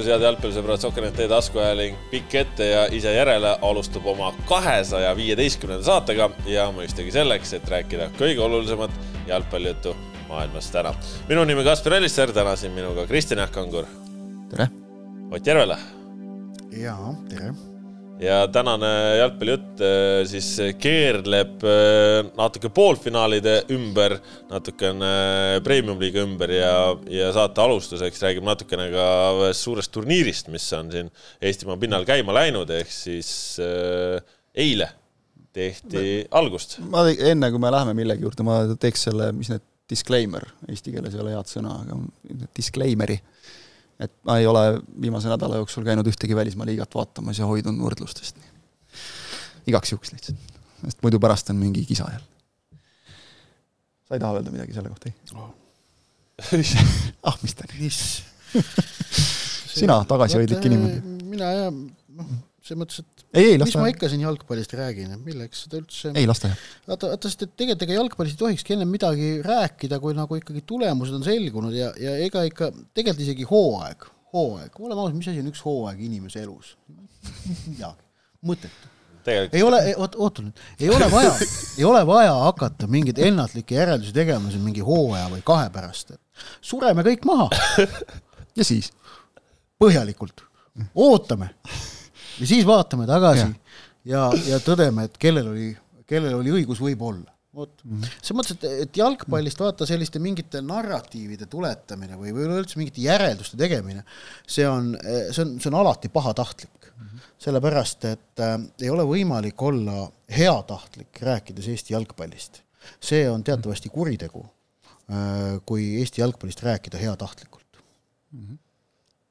tervitus, head jalgpallisõbrad, Sokkernet teie taskuhääling pikk ette ja ise järele alustab oma kahesaja viieteistkümnenda saatega ja mõistagi selleks, et rääkida kõige olulisemat jalgpallijuttu maailmas täna. minu nimi Kaspar Ellister, täna siin minuga Kristjan Jaak Kangur. tere! Ott Järvela. jaa, tere ja tänane jalgpallijutt äh, siis keerleb äh, natuke poolfinaalide ümber, natukene premium-liiga ümber ja, ja saate alustuseks räägime natukene ka ühest suurest turniirist, mis on siin Eestimaa pinnal käima läinud, ehk siis eile tehti ma, algust. ma enne, kui me läheme millegi juurde, ma teeks selle, mis need disclaimer, eesti keeles ei ole head sõna, aga disclaimer'i et ma ei ole viimase nädala jooksul käinud ühtegi välismaa liigat vaatamas ja hoidun võrdlustest. igaks juhuks lihtsalt, sest muidu pärast on mingi kisa jälle. sa ei taha öelda midagi selle kohta, ei oh.? ah, mis ta nüüd. sina tagasihoidlik inimene. mina ja noh, selles mõttes, et ei, ei, mis ma ikka siin jalgpallist räägin, et milleks seda üldse ei, las ta jääb. vaata, vaata, sest et tegelikult ega jalgpallist ei tohikski ennem midagi rääkida, kui nagu ikkagi tulemused on selgunud ja, ja ega ikka, tegelikult isegi hooaeg, hooaeg, oleme ausad, mis asi on üks hooaeg inimese elus? midagi, mõttetu. ei ole, oot, oota nüüd, ei ole vaja ei ole vaja hakata mingeid ennatlikke järeldusi tegema siin mingi hooaja või kahe pärast, et sureme kõik maha. ja siis? põhjalikult, ootame ja siis vaatame tagasi ja, ja, ja tõdeme, et kellel oli, kellel oli õigus võib-olla vot mm -hmm., selles mõttes, et, et jalgpallist vaata selliste mingite narratiivide tuletamine või, või üleüldse mingite järelduste tegemine, see on, see on, see on alati pahatahtlik mm. -hmm. sellepärast, et äh, ei ole võimalik olla heatahtlik, rääkides Eesti jalgpallist. see on teatavasti kuritegu äh,, kui Eesti jalgpallist rääkida heatahtlikult mm. -hmm.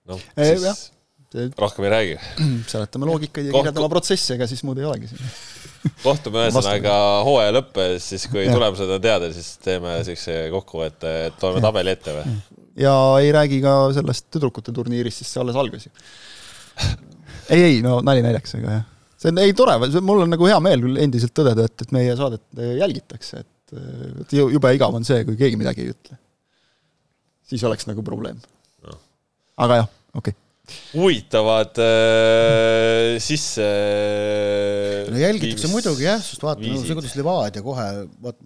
noh, siis rohkem ei räägi. seletame loogikaid ja kirjeldame protsesse, ega siis muud ei olegi siin. kohtume ühesõnaga hooaja lõppes, siis kui ja. tulemused on teada, siis teeme siukse kokkuvõtte, et loeme tabeli ette või? ja ei räägi ka sellest tüdrukute turniirist, sest see alles algas ju. ei, ei, no nali naljaks, aga jah. see on, ei tore, mul on nagu hea meel küll endiselt tõdeda, et, et meie saadet jälgitakse, et, et jube igav on see, kui keegi midagi ei ütle. siis oleks nagu probleem no.. aga jah, okei okay huvitavad äh, sisse. no jälgitakse viimis... muidugi jah, sest vaata, no see, kuidas Levadia kohe, vaat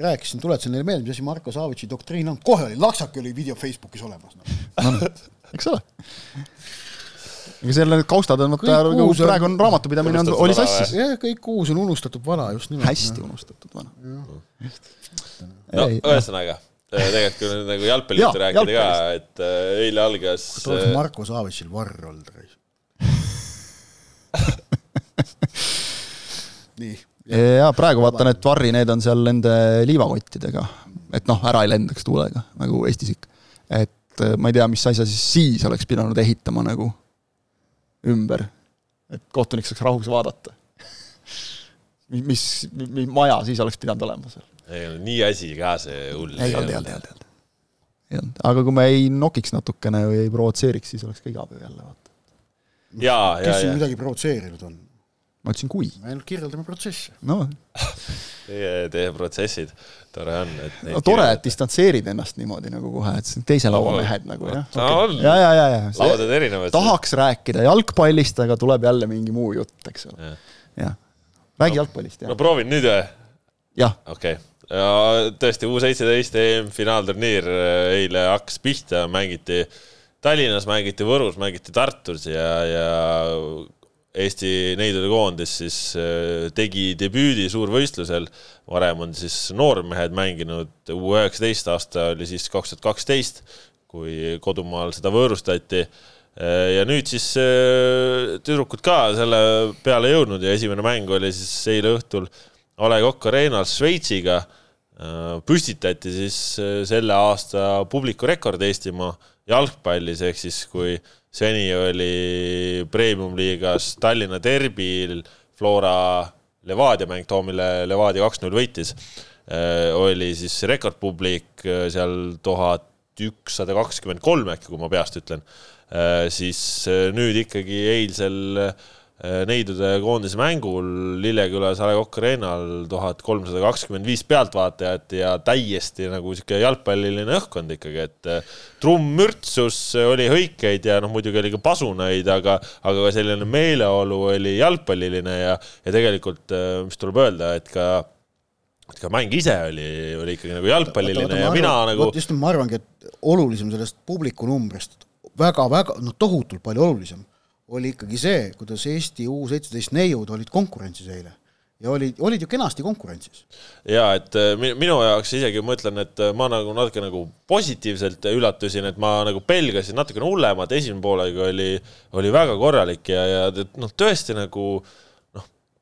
rääkisin, tuletasin neile meelde, mis asi Marko Savitši doktriin on, kohe oli laksake oli video Facebookis olemas no.. no, eks ole ega seal need kaustad on, vaata, praegu on raamatupidamine on, oli sassis. jah, kõik uus on unustatud vana, just nimelt. hästi unustatud vana. no ühesõnaga tegelikult kui nüüd nagu jalgpallist rääkida ka, et äh, eile algas. kas oleks äh, Marko Savitšil varr olnud? nii. ja praegu vaatan, et varri need on seal nende liivakottidega, et noh, ära ei lendaks tuulega, nagu Eestis ikka. et ma ei tea, mis asja siis siis oleks pidanud ehitama nagu ümber, et kohtunik saaks rahus vaadata. mis, mis, mis maja siis oleks pidanud olema seal? Ei olnud nii asi ka see hull. ei olnud, ei olnud, ei olnud, ei olnud. aga kui me ei nokiks natukene või ei provotseeriks, siis oleks ka igav ju jälle, vaata. kes siin midagi provotseerinud on? ma ütlesin kui. me ainult kirjeldame protsesse. no Teie, teie protsessid, tore on, et no tore, et distantseerid ennast niimoodi nagu kohe, et teise laua mehed nagu jah okay.. ja, ja, ja, ja. lauad on erinevad. tahaks rääkida jalgpallist, aga tuleb jälle mingi muu jutt, eks ole. jah. räägi no, jalgpallist, jah. no proovin nüüd või? jah. okei okay ja tõesti, U seitseteist EM-finaalturniir äh, eile hakkas pihta, mängiti Tallinnas, mängiti Võrus, mängiti Tartus ja, ja Eesti neidude koondis siis äh, tegi debüüdi suurvõistlusel. varem on siis noormehed mänginud, U üheksateist aasta oli siis kaks tuhat kaksteist, kui kodumaal seda võõrustati. Äh, ja nüüd siis tüdrukud ka selle peale jõudnud ja esimene mäng oli siis eile õhtul A Le Coq Arena'l Šveitsiga püstitati siis äh, selle aasta publikurekord Eestimaa jalgpallis, ehk siis kui seni oli premium-liigas Tallinna derbil Flora Levadia mäng, too, mille Levadia kaks-null võitis, äh, oli siis rekordpublik seal tuhat ükssada kakskümmend kolm äkki, kui ma peast ütlen, siis nüüd ikkagi eilsel neidude koondise mängul Lillekülas A Le Coq Arena'l tuhat kolmsada kakskümmend viis pealtvaatajat ja täiesti nagu sihuke jalgpalliline õhkkond ikkagi, et trumm mürtsus, oli hõikeid ja noh, muidugi oli ka pasunaid, aga, aga ka selline meeleolu oli jalgpalliline ja, ja tegelikult, mis tuleb öelda, et ka et ka mäng ise oli, oli ikkagi nagu jalgpalliline ja mina arvan, nagu. just, ma arvangi, et olulisem sellest publiku numbrist väga-väga, no tohutult palju olulisem oli ikkagi see, kuidas Eesti U seitseteist neiud olid konkurentsis eile. Ja olid, olid ju kenasti konkurentsis. ja et äh, minu jaoks isegi ma ütlen, et äh, ma nagu natuke nagu positiivselt üllatusin, et ma nagu pelgasin natukene hullemat, esimene poolega oli, oli väga korralik ja, ja noh, tõesti nagu äh,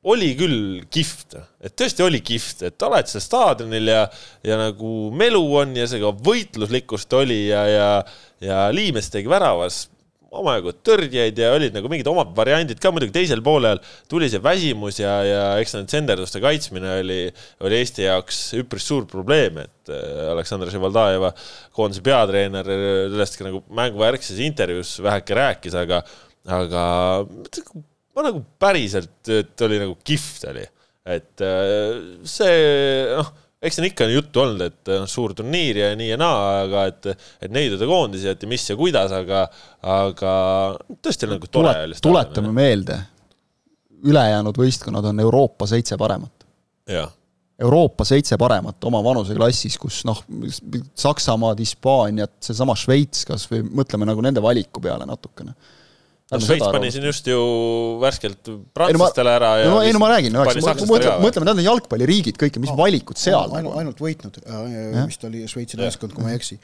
oli küll kihvt, et tõesti oli kihvt, et oled seal staadionil ja, ja nagu melu on ja see ka võitluslikkust oli ja, ja, ja Liimes tegi väravas omajagu tõrjeid ja olid nagu mingid omad variandid ka, muidugi teisel poolel. Tuli see väsimus ja, ja eks need senderduste kaitsmine oli, oli Eesti jaoks üpris suur probleem, et äh, Aleksandr Ševaldajeva, koondise peatreener, sellest ka nagu mänguvärkses intervjuus väheke rääkis, aga, aga ma nagu päriselt, et oli nagu kihvt oli, et äh, see noh, eks siin ikka on juttu olnud, et noh, suur turniir ja nii ja naa, aga et, et neidude koondisi, et mis ja kuidas, aga, aga tõesti nagu tore oli. tuletame meelde, ülejäänud võistkonnad on Euroopa seitse paremat. Euroopa seitse paremat oma vanuseklassis, kus noh, Saksamaad, Hispaaniat, seesama Šveits kas või mõtleme nagu nende valiku peale natukene no Šveits pani siin just ju värskelt prantslastele ära ja no, ei no ma räägin, no eks mõtleme, mõtleme, nad on jalgpalliriigid kõik ja mis valikud seal ainult, ainult võitnud, vist oli Šveitsi naiskond, kui ma ei eksi.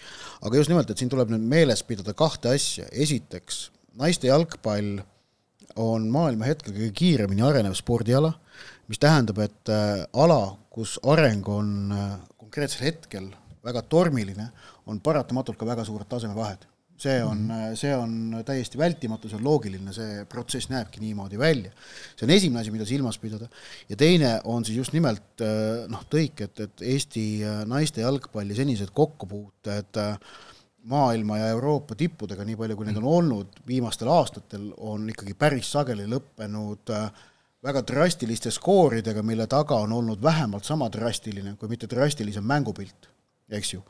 aga just nimelt, et siin tuleb nüüd meeles pidada kahte asja, esiteks naiste jalgpall on maailma hetkel kõige kiiremini arenev spordiala, mis tähendab, et äh, ala, kus areng on äh, konkreetsel hetkel väga tormiline, on paratamatult ka väga suured tasemevahed see on, mhm. see on täiesti vältimatu, see on loogiline, see protsess näebki niimoodi välja. see on esimene asi, mida silmas pidada. ja teine on siis just nimelt äh, noh, tõik, et, et Eesti äh, naiste jalgpalli senised kokkupuuted äh, maailma ja Euroopa tippudega, nii palju kui neid on olnud viimastel aastatel, on ikkagi päris sageli lõppenud väga drastiliste skooridega, mille taga on olnud vähemalt sama drastiline, kui mitte drastilisem mängupilt, eks ju.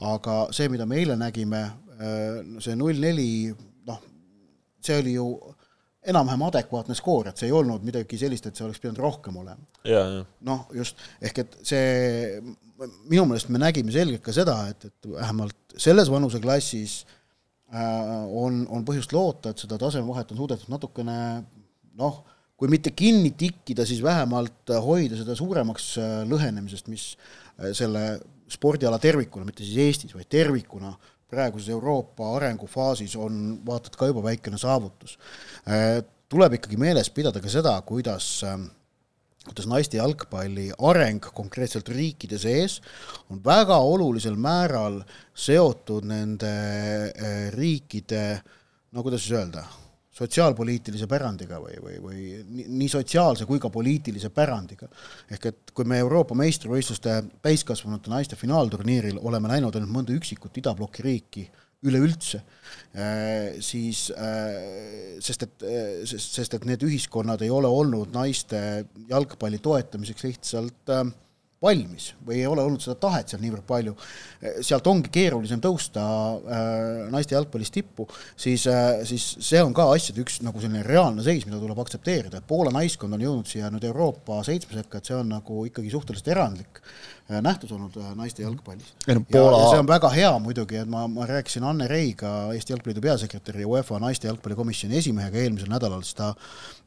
Aga see, mida me eile nägime, Äh, see null neli, noh, see oli ju enam-vähem adekvaatne skoor, et see ei olnud midagi sellist, et see oleks pidanud rohkem olema. noh, just, ehk et see, minu meelest me nägime selgelt ka seda, et, et vähemalt selles vanuseklassis äh, on, on põhjust loota, et seda tasemevahet on suudetud natukene noh, kui mitte kinni tikkida, siis vähemalt hoida seda suuremaks äh, lõhenemisest, mis äh, selle spordiala tervikuna, mitte siis Eestis, vaid tervikuna praeguses Euroopa arengufaasis on vaata et ka juba väikene saavutus. Äh, tuleb ikkagi meeles pidada ka seda, kuidas ähm, kuidas naiste jalgpalli areng konkreetselt riikide sees on väga olulisel määral seotud nende äh, riikide no kuidas siis öelda, sotsiaalpoliitilise pärandiga või, või, või nii, sotsiaalse kui ka poliitilise pärandiga. ehk et kui me Euroopa meistrivõistluste täiskasvanute naiste finaalturniiril oleme näinud ainult mõnda üksikut idabloki riiki üleüldse, äh, siis äh, sest et, äh, sest et need ühiskonnad ei ole olnud naiste jalgpalli toetamiseks lihtsalt äh, valmis või ei ole olnud seda tahet seal niivõrd palju, sealt ongi keerulisem tõusta äh, naiste jalgpallis tippu, siis äh,, siis see on ka asjade üks nagu selline reaalne seis, mida tuleb aktsepteerida, et Poola naiskond on jõudnud siia nüüd Euroopa seitsme sekka, et see on nagu ikkagi suhteliselt erandlik äh, nähtus olnud naiste jalgpallis. No, Poola... ja, ja see on väga hea muidugi, et ma, ma rääkisin Anne Reiga, Eesti Jalgpalliliidu peasekretäri ja UEFA naiste jalgpallikomisjoni esimehega eelmisel nädalal, siis ta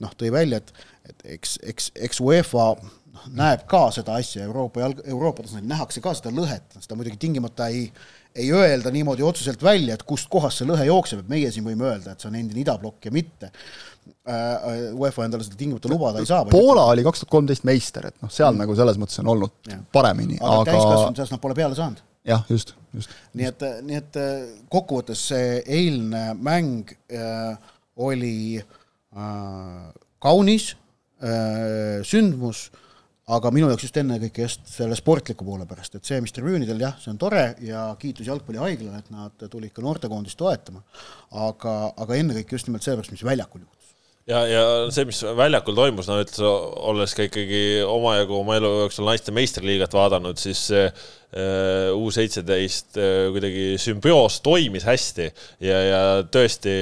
noh, tõi välja, et et eks, eks, eks UEFA noh, näeb ka seda asja Euroopa jalg, Euroopa tasandil nähakse ka seda lõhet, seda muidugi tingimata ei, ei öelda niimoodi otseselt välja, et kust kohast see lõhe jookseb, et meie siin võime öelda, et see on endine idablokk ja mitte äh,. UEFA endale seda tingimata lubada ei saa. Poola oli kaks tuhat kolmteist meister, et noh, seal mm. nagu selles mõttes on olnud ja. paremini, aga, aga... täiskasvanud seas nad pole peale saanud. jah, just, just. nii et, nii et äh, kokkuvõttes see eilne mäng äh, oli äh, kaunis äh, sündmus äh,, aga minu jaoks just ennekõike just selle sportliku poole pärast, et see, mis tribüünidel jah, see on tore ja kiitus Jalgpallihaiglale, et nad tulid ka noortekoondist toetama, aga, aga ennekõike just nimelt sellepärast, mis väljakul juhtus. Ja, ja see, mis väljakul toimus, no ütles, olles ka ikkagi omajagu oma elu jooksul naiste meistriliigat vaadanud, siis U seitseteist kuidagi sümbioos toimis hästi. Ja, ja tõesti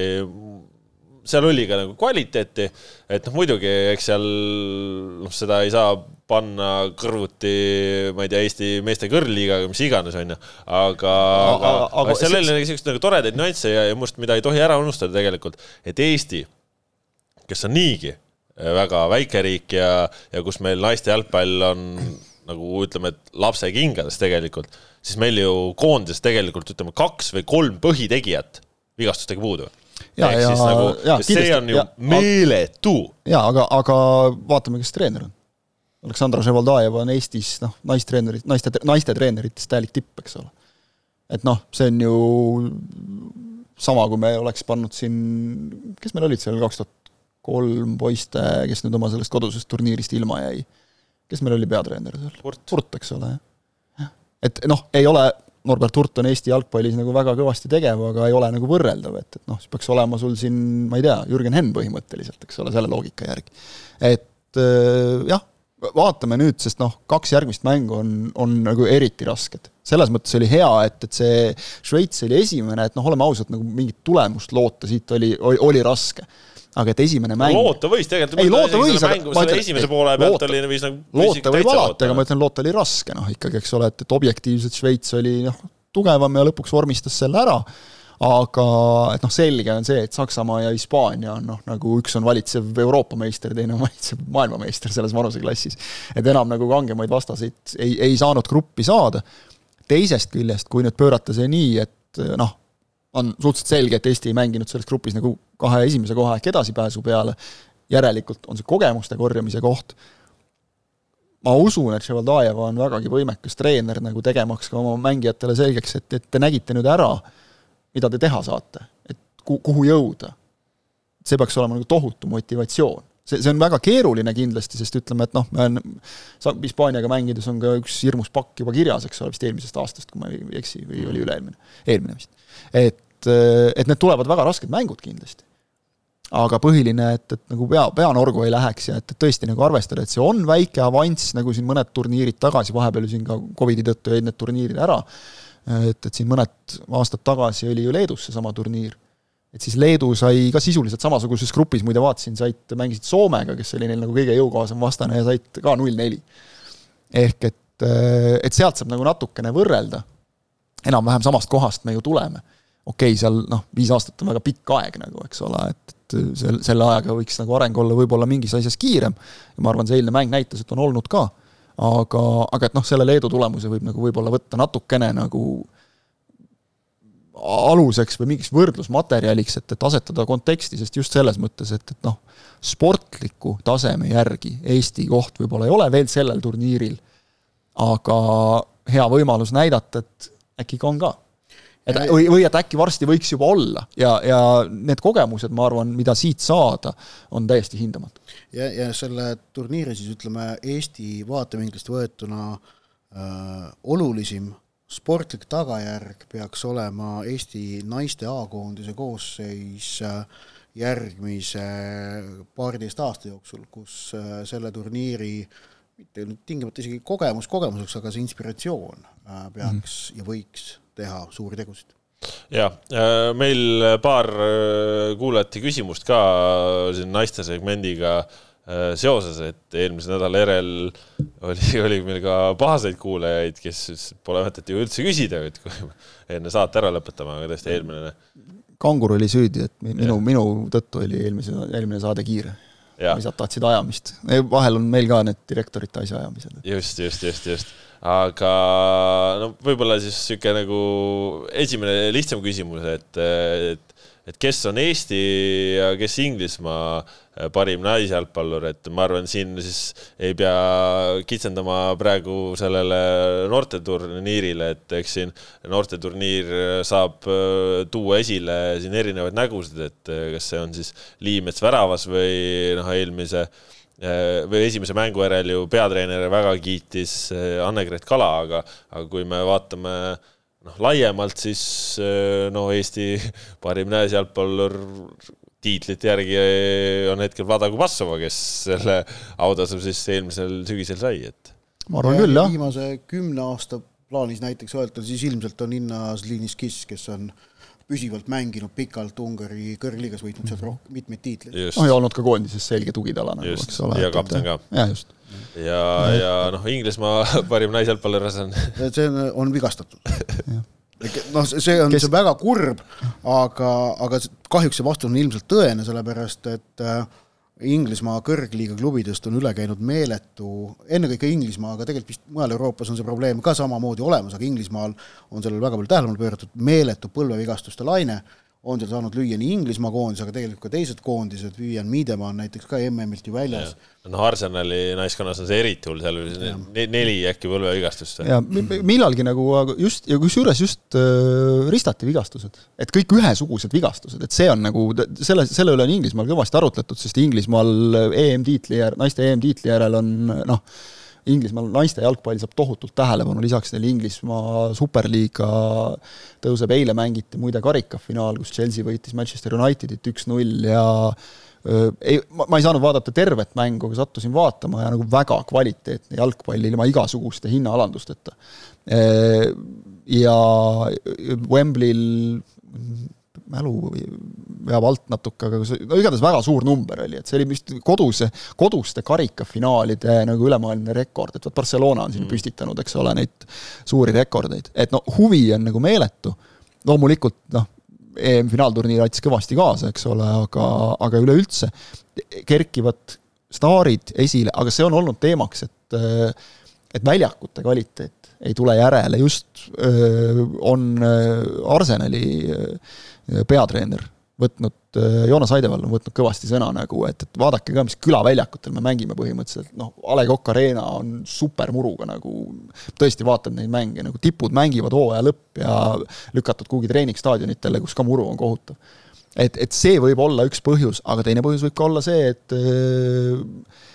seal oli ka nagu kvaliteeti, et noh, muidugi eks seal noh, seda ei saa panna kõrvuti, ma ei tea, Eesti meeste kõrgliigaga, mis iganes, onju. aga, aga, aga, seal oli nagu siukseid nagu toredaid nüansse ja, ja must, mida ei tohi ära unustada tegelikult, et Eesti, kes on niigi väga väike riik ja, ja kus meil naiste jalgpall on nagu ütleme, et lapsekingades tegelikult, siis meil ju koondises tegelikult ütleme kaks või kolm põhitegijat vigastustega puudu ja, ja, nagu, ja see on ju ja, meeletu. ja aga, aga vaatame, kes treener on. Aleksandra Ževaldajev on Eestis noh, naistreenerid, naiste, naiste treeneritest täielik tipp, eks ole. et noh, see on ju sama, kui me oleks pannud siin, kes meil olid seal kaks tuhat kolm poiste, kes nüüd oma sellest kodusest turniirist ilma jäi. kes meil oli peatreener seal? Purt, eks ole, jah. et noh, ei ole Norbert Hurt on Eesti jalgpallis nagu väga kõvasti tegev, aga ei ole nagu võrreldav, et, et noh, siis peaks olema sul siin, ma ei tea, Jürgen Henn põhimõtteliselt, eks ole, selle loogika järgi. et äh, jah, vaatame nüüd, sest noh, kaks järgmist mängu on, on nagu eriti rasked. selles mõttes oli hea, et, et see Šveits oli esimene, et noh, oleme ausad, nagu mingit tulemust loota siit oli, oli, oli raske aga et esimene mäng loota võis tegelikult. ei, loota võis, aga ma ütlen, esimese poole pealt loota, oli võis nagu loota võib alati, aga ma ütlen, loota oli raske, noh ikkagi, eks ole, et, et objektiivselt Šveits oli noh, tugevam ja lõpuks vormistas selle ära, aga et noh, selge on see, et Saksamaa ja Hispaania on noh, nagu üks on valitsev Euroopa meister, teine on valitsev maailmameister selles vanuseklassis. et enam nagu kangemaid vastaseid ei, ei saanud gruppi saada. teisest küljest, kui nüüd pöörata see nii, et noh, on suhteliselt selge, et Eesti ei mänginud selles grupis nagu kahe esimese koha ehk edasipääsu peale, järelikult on see kogemuste korjamise koht, ma usun, et Ševaldajeva on vägagi võimekas treener nagu tegemaks ka oma mängijatele selgeks, et, et te nägite nüüd ära, mida te teha saate, et ku-, kuhu jõuda. see peaks olema nagu tohutu motivatsioon. See, see on väga keeruline kindlasti, sest ütleme, et noh, me on, Hispaaniaga mängides on ka üks hirmus pakk juba kirjas, eks ole, vist eelmisest aastast, kui ma ei eksi, või oli üle-eelmine, eelmine vist. Et, et need tulevad väga rasked mängud kindlasti. aga põhiline, et, et nagu pea, peanorgu ei läheks ja et, et tõesti nagu arvestada, et see on väike avanss, nagu siin mõned turniirid tagasi, vahepeal ju siin ka Covidi tõttu jäid need turniirid ära, et, et siin mõned aastad tagasi oli ju Leedus seesama turniir, et siis Leedu sai ka sisuliselt samasuguses grupis, muide vaatasin, said, mängisid Soomega, kes oli neil nagu kõige jõukohasem vastane ja said ka null-neli. ehk et, et sealt saab nagu natukene võrrelda, enam-vähem samast kohast me ju tuleme. Okei okay,, seal noh, viis aastat on väga pikk aeg nagu, eks ole, et, et selle, selle ajaga võiks nagu areng olla võib-olla mingis asjas kiirem. Ja ma arvan, see eilne mäng näitas, et on olnud ka, aga, aga et noh, selle Leedu tulemuse võib nagu võib-olla võtta natukene nagu aluseks või mingiks võrdlusmaterjaliks, et, et asetada konteksti, sest just selles mõttes, et, et noh, sportliku taseme järgi Eesti koht võib-olla ei ole veel sellel turniiril, aga hea võimalus näidata, et äkki ka on ka et või, või et äkki varsti võiks juba olla ja, ja need kogemused, ma arvan, mida siit saada, on täiesti hindamatud. ja, ja selle turniiri siis ütleme, Eesti vaatevinklist võetuna äh, olulisim sportlik tagajärg peaks olema Eesti naiste A-koondise koosseis äh, järgmise paariteist aasta jooksul, kus äh, selle turniiri mitte nüüd tingimata isegi kogemus kogemuseks, aga see inspiratsioon äh, peaks mm. ja võiks teha suuri tegusid ja meil paar kuulajate küsimust ka siin naiste segmendiga äh, seoses, et eelmise nädala järel oli, oli meil ka pahaseid kuulajaid, kes siis pole mõtet ju üldse küsida, et kui enne saate ära lõpetama, aga tõesti eelmine. kangur oli süüdi, et minu, minu tõttu oli eelmise, eelmine saade kiire. isad tahtsid ajamist. vahel on meil ka need direktorite asjaajamised. just, just, just, just aga no võib-olla siis niisugune nagu esimene lihtsam küsimus, et, et et kes on Eesti ja kes Inglismaa parim naisjalgpallur, et ma arvan, siin siis ei pea kitsendama praegu sellele noorteturniirile, et eks siin noorteturniir saab tuua esile siin erinevaid nägusid, et kas see on siis Liimets väravas või noh, eelmise äh, Äh, või esimese mängu järel ju peatreener väga kiitis äh, Anne-Gret Kala, aga, aga kui me vaatame noh, laiemalt, siis äh, no Eesti parim naisjalgpallur tiitlite järgi on hetkel Vlada Kubassova, kes selle autasu siis eelmisel sügisel sai, et. ma arvan ja küll, jah. viimase kümne aasta plaanis näiteks öelda, siis ilmselt on Innas Linis Kiss, kes on püsivalt mänginud pikalt Ungari kõrgliigas, võitnud sealt rohkem, mitmeid tiitleid. oh ja olnud ka koondises selge tugitala nagu, eks ole. ja kapten ka. jah, just. ja, ja noh, Inglismaa parim naisjalgpallur on see on, on vigastatud noh, see on Kes..., see on väga kurb, aga, aga kahjuks see vastus on ilmselt tõene, sellepärast et äh, Inglismaa kõrgliiga klubidest on üle käinud meeletu, ennekõike Inglismaa, aga tegelikult vist mujal Euroopas on see probleem ka samamoodi olemas, aga Inglismaal on sellele väga palju tähelepanu pööratud, meeletu põlvevigastuste laine on seal saanud lüüa nii Inglismaa koondis, aga tegelikult ka teised koondised, Vivian Miedema on näiteks ka MM-ilt ju väljas. noh, Arsenali naiskonnas on see eriti hull, seal oli neli äkki põlvevigastust. ja millalgi nagu just, ja kusjuures just äh, ristati vigastused, et kõik ühesugused vigastused, et see on nagu, selle, selle üle on Inglismaal kõvasti arutletud, sest Inglismaal EM-tiitli järel, naiste EM-tiitli järel on noh, Inglismaal naiste jalgpall saab tohutult tähelepanu, lisaks neil Inglismaa superliiga tõuseb, eile mängiti muide karikafinaal, kus Chelsea võitis Manchester Unitedit üks-null ja ei, ma ei saanud vaadata tervet mängu, aga sattusin vaatama ja nagu väga kvaliteetne jalgpall ilma igasuguste hinnaalandusteta. Ja Wembley'l mälu veab alt natuke, aga see, no igatahes väga suur number oli, et see oli vist koduse, koduste karikafinaalide nagu ülemaailmne rekord, et vot Barcelona on siin mm. püstitanud, eks ole, neid suuri rekordeid, et no huvi on nagu meeletu, loomulikult noh, EM-finaalturniir aitas kõvasti kaasa, eks ole, aga, aga üleüldse kerkivad staarid esile, aga see on olnud teemaks, et et väljakute kvaliteet ei tule järele, just öö, on Arsenali öö, peatreener võtnud, äh, Joonas Aideval on võtnud kõvasti sõna nagu, et, et vaadake ka, mis külaväljakutel me mängime põhimõtteliselt, noh, A Le Coq Arena on supermuruga nagu, tõesti vaatad neid mänge, nagu tipud mängivad hooaja lõpp ja lükatud kuhugi treeningstaadionitele, kus ka muru on kohutav. et, et see võib olla üks põhjus, aga teine põhjus võib ka olla see, et äh,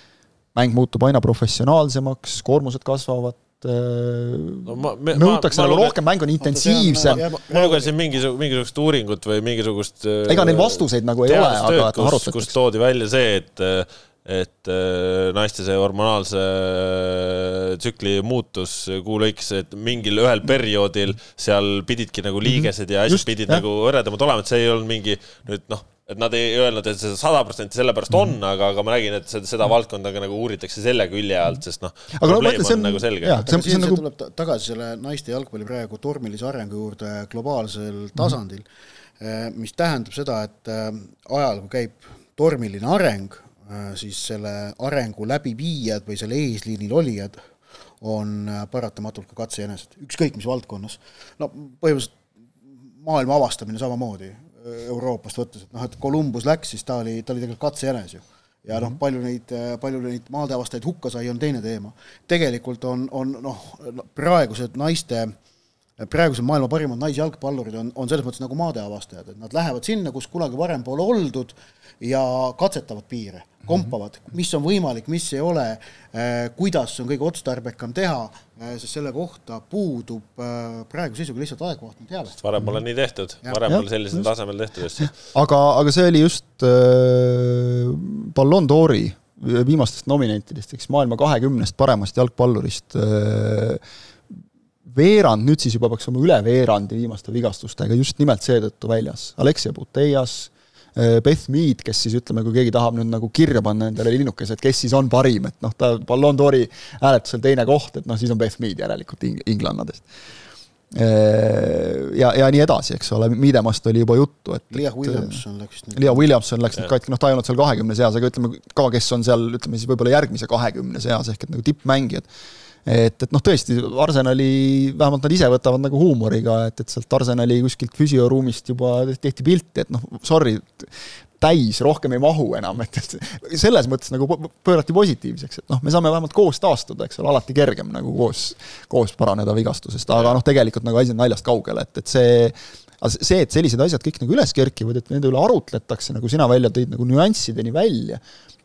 mäng muutub aina professionaalsemaks, koormused kasvavad, no, ma, me, nõutakse nagu rohkem, mäng on intensiivsem. ma lugesin mingisugust, mingisugust uuringut või mingisugust ega neil vastuseid nagu ei ole, aga et arutatakse. kus toodi välja see, et et naiste see hormonaalse tsükli muutus kuu lõikes, et mingil ühel perioodil seal pididki nagu mhm. liigesed ja asjad pidid jah. nagu hõredamad olema, et see ei olnud mingi nüüd noh et nad ei öelnud, et see sada protsenti sellepärast on mm, -hmm. aga, aga ma nägin, et seda, seda valdkonda ka nagu uuritakse selle külje alt, sest noh, probleem no, on, on nagu selge. see, see, see nagu... tuleb tagasi selle naiste jalgpalli praegu tormilise arengu juurde globaalsel mhm. tasandil mm, -hmm. mis tähendab seda, et äh, ajal, kui käib tormiline areng, äh, siis selle arengu läbiviijad või selle eesliinil olijad on paratamatult ka katsejänesed, ükskõik mis valdkonnas. no põhimõtteliselt maailma avastamine samamoodi, Euroopast võttes, et noh, et Columbus läks, siis ta oli, ta oli tegelikult katsejänes ju. ja noh, palju neid, palju neid maadeavastajaid hukka sai, on teine teema. tegelikult on, on noh, praegused naiste, praegused maailma parimad naisjalgpallurid on, on selles mõttes nagu maadeavastajad, et nad lähevad sinna, kus kunagi varem pole oldud ja katsetavad piire kompavad, mis on võimalik, mis ei ole, äh, kuidas on kõige otstarbekam teha, äh, sest selle kohta puudub äh, praeguse seisuga lihtsalt adekvaatne teave. varem pole nii tehtud, varem pole sellisel tasemel tehtud asju. aga, aga see oli just äh, Ballon d'Ori viimastest nominentidest, eks maailma kahekümnest paremast jalgpallurist äh, veerand, nüüd siis juba peaks olema üle veerandi viimaste vigastustega just nimelt seetõttu väljas. Alexia Putellas, Äh, Beth Mead, kes siis ütleme, kui keegi tahab nüüd nagu kirja panna endale linnukese, et kes siis on parim, et noh, ta Ballon d'Ori hääletusel teine koht, et noh, siis on Beth Mead järelikult ing-, inglannadest. Äh, ja, ja nii edasi, eks ole, Miidemast oli juba juttu, et Leah Williamson läks nüüd Leah Williamson läks nüüd katki, noh, ta ei olnud seal kahekümne seas, aga ütleme ka, kes on seal, ütleme siis võib-olla järgmise kahekümne seas, ehk et nagu tippmängijad et, et noh, tõesti, Arsenali, vähemalt nad ise võtavad nagu huumoriga, et, et sealt Arsenali kuskilt füsioruumist juba tehti pilti, et noh, sorry, täis, rohkem ei mahu enam, et, et selles mõttes nagu pöörati positiivseks, et noh, me saame vähemalt koos taastuda, eks ole, alati kergem nagu koos, koos paraneda vigastusest, aga noh, tegelikult nagu asi on naljast kaugel, et, et see aga see, et sellised asjad kõik nagu üles kerkivad, et nende üle arutletakse, nagu sina välja tõid, nagu nüanssideni välja,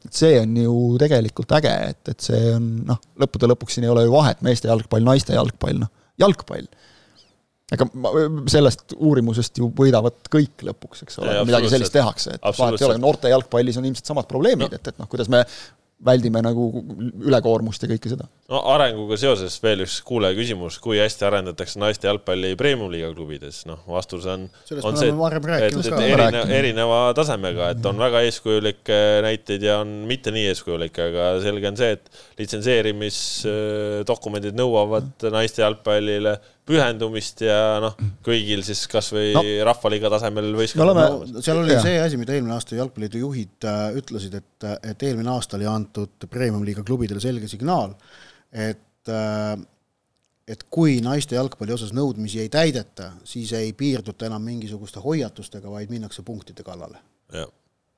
et see on ju tegelikult äge, et, et see on noh, lõppude lõpuks siin ei ole ju vahet, meeste jalgpall, naiste jalgpall, noh, jalgpall. Ega sellest uurimusest ju võidavad kõik lõpuks, eks ole, midagi sellist tehakse, et vahet ei ole, noorte jalgpallis on ilmselt samad probleemid no., et, et noh, kuidas me väldime nagu ülekoormust ja kõike seda. No arenguga seoses veel üks kuulaja küsimus, kui hästi arendatakse naiste jalgpalli premium-liiga klubides, noh, vastus on, on see, et, et erineva, erineva tasemega, et on väga eeskujulikke näiteid ja on mitte nii eeskujulikke, aga selge on see, et litsenseerimisdokumendid nõuavad naiste jalgpallile pühendumist ja noh, kõigil siis kasvõi no, Rahvaliiga tasemel võistkond no,. seal oli see asi, mida eelmine aasta Jalgpalliliidu juhid äh, ütlesid, et, et eelmine aasta oli antud Premium-liiga klubidele selge signaal, et äh, et kui naiste jalgpalli osas nõudmisi ei täideta, siis ei piirduta enam mingisuguste hoiatustega, vaid minnakse punktide kallale.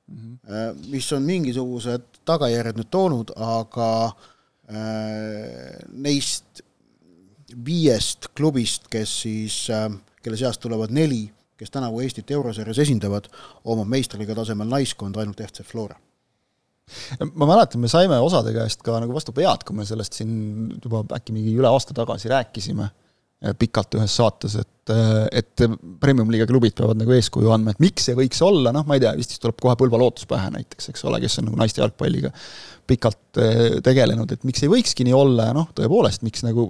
Mm -hmm. mis on mingisugused tagajärjed nüüd toonud, aga äh, neist viiest klubist, kes siis, kelle seast tulevad neli, kes tänavu Eestit eurosarjas esindavad, omab meistriliiga tasemel naiskond ainult FC Flora ma mäletan, me saime osade käest ka nagu vastu pead, kui me sellest siin juba äkki mingi üle aasta tagasi rääkisime pikalt ühes saates, et, et premium-liiga klubid peavad nagu eeskuju andma, et miks see võiks olla, noh, ma ei tea, vist siis tuleb kohe Põlva Lootus pähe näiteks, eks ole, kes on nagu naiste jalgpalliga pikalt eh, tegelenud, et miks ei võikski nii olla ja noh, tõepoolest, miks nagu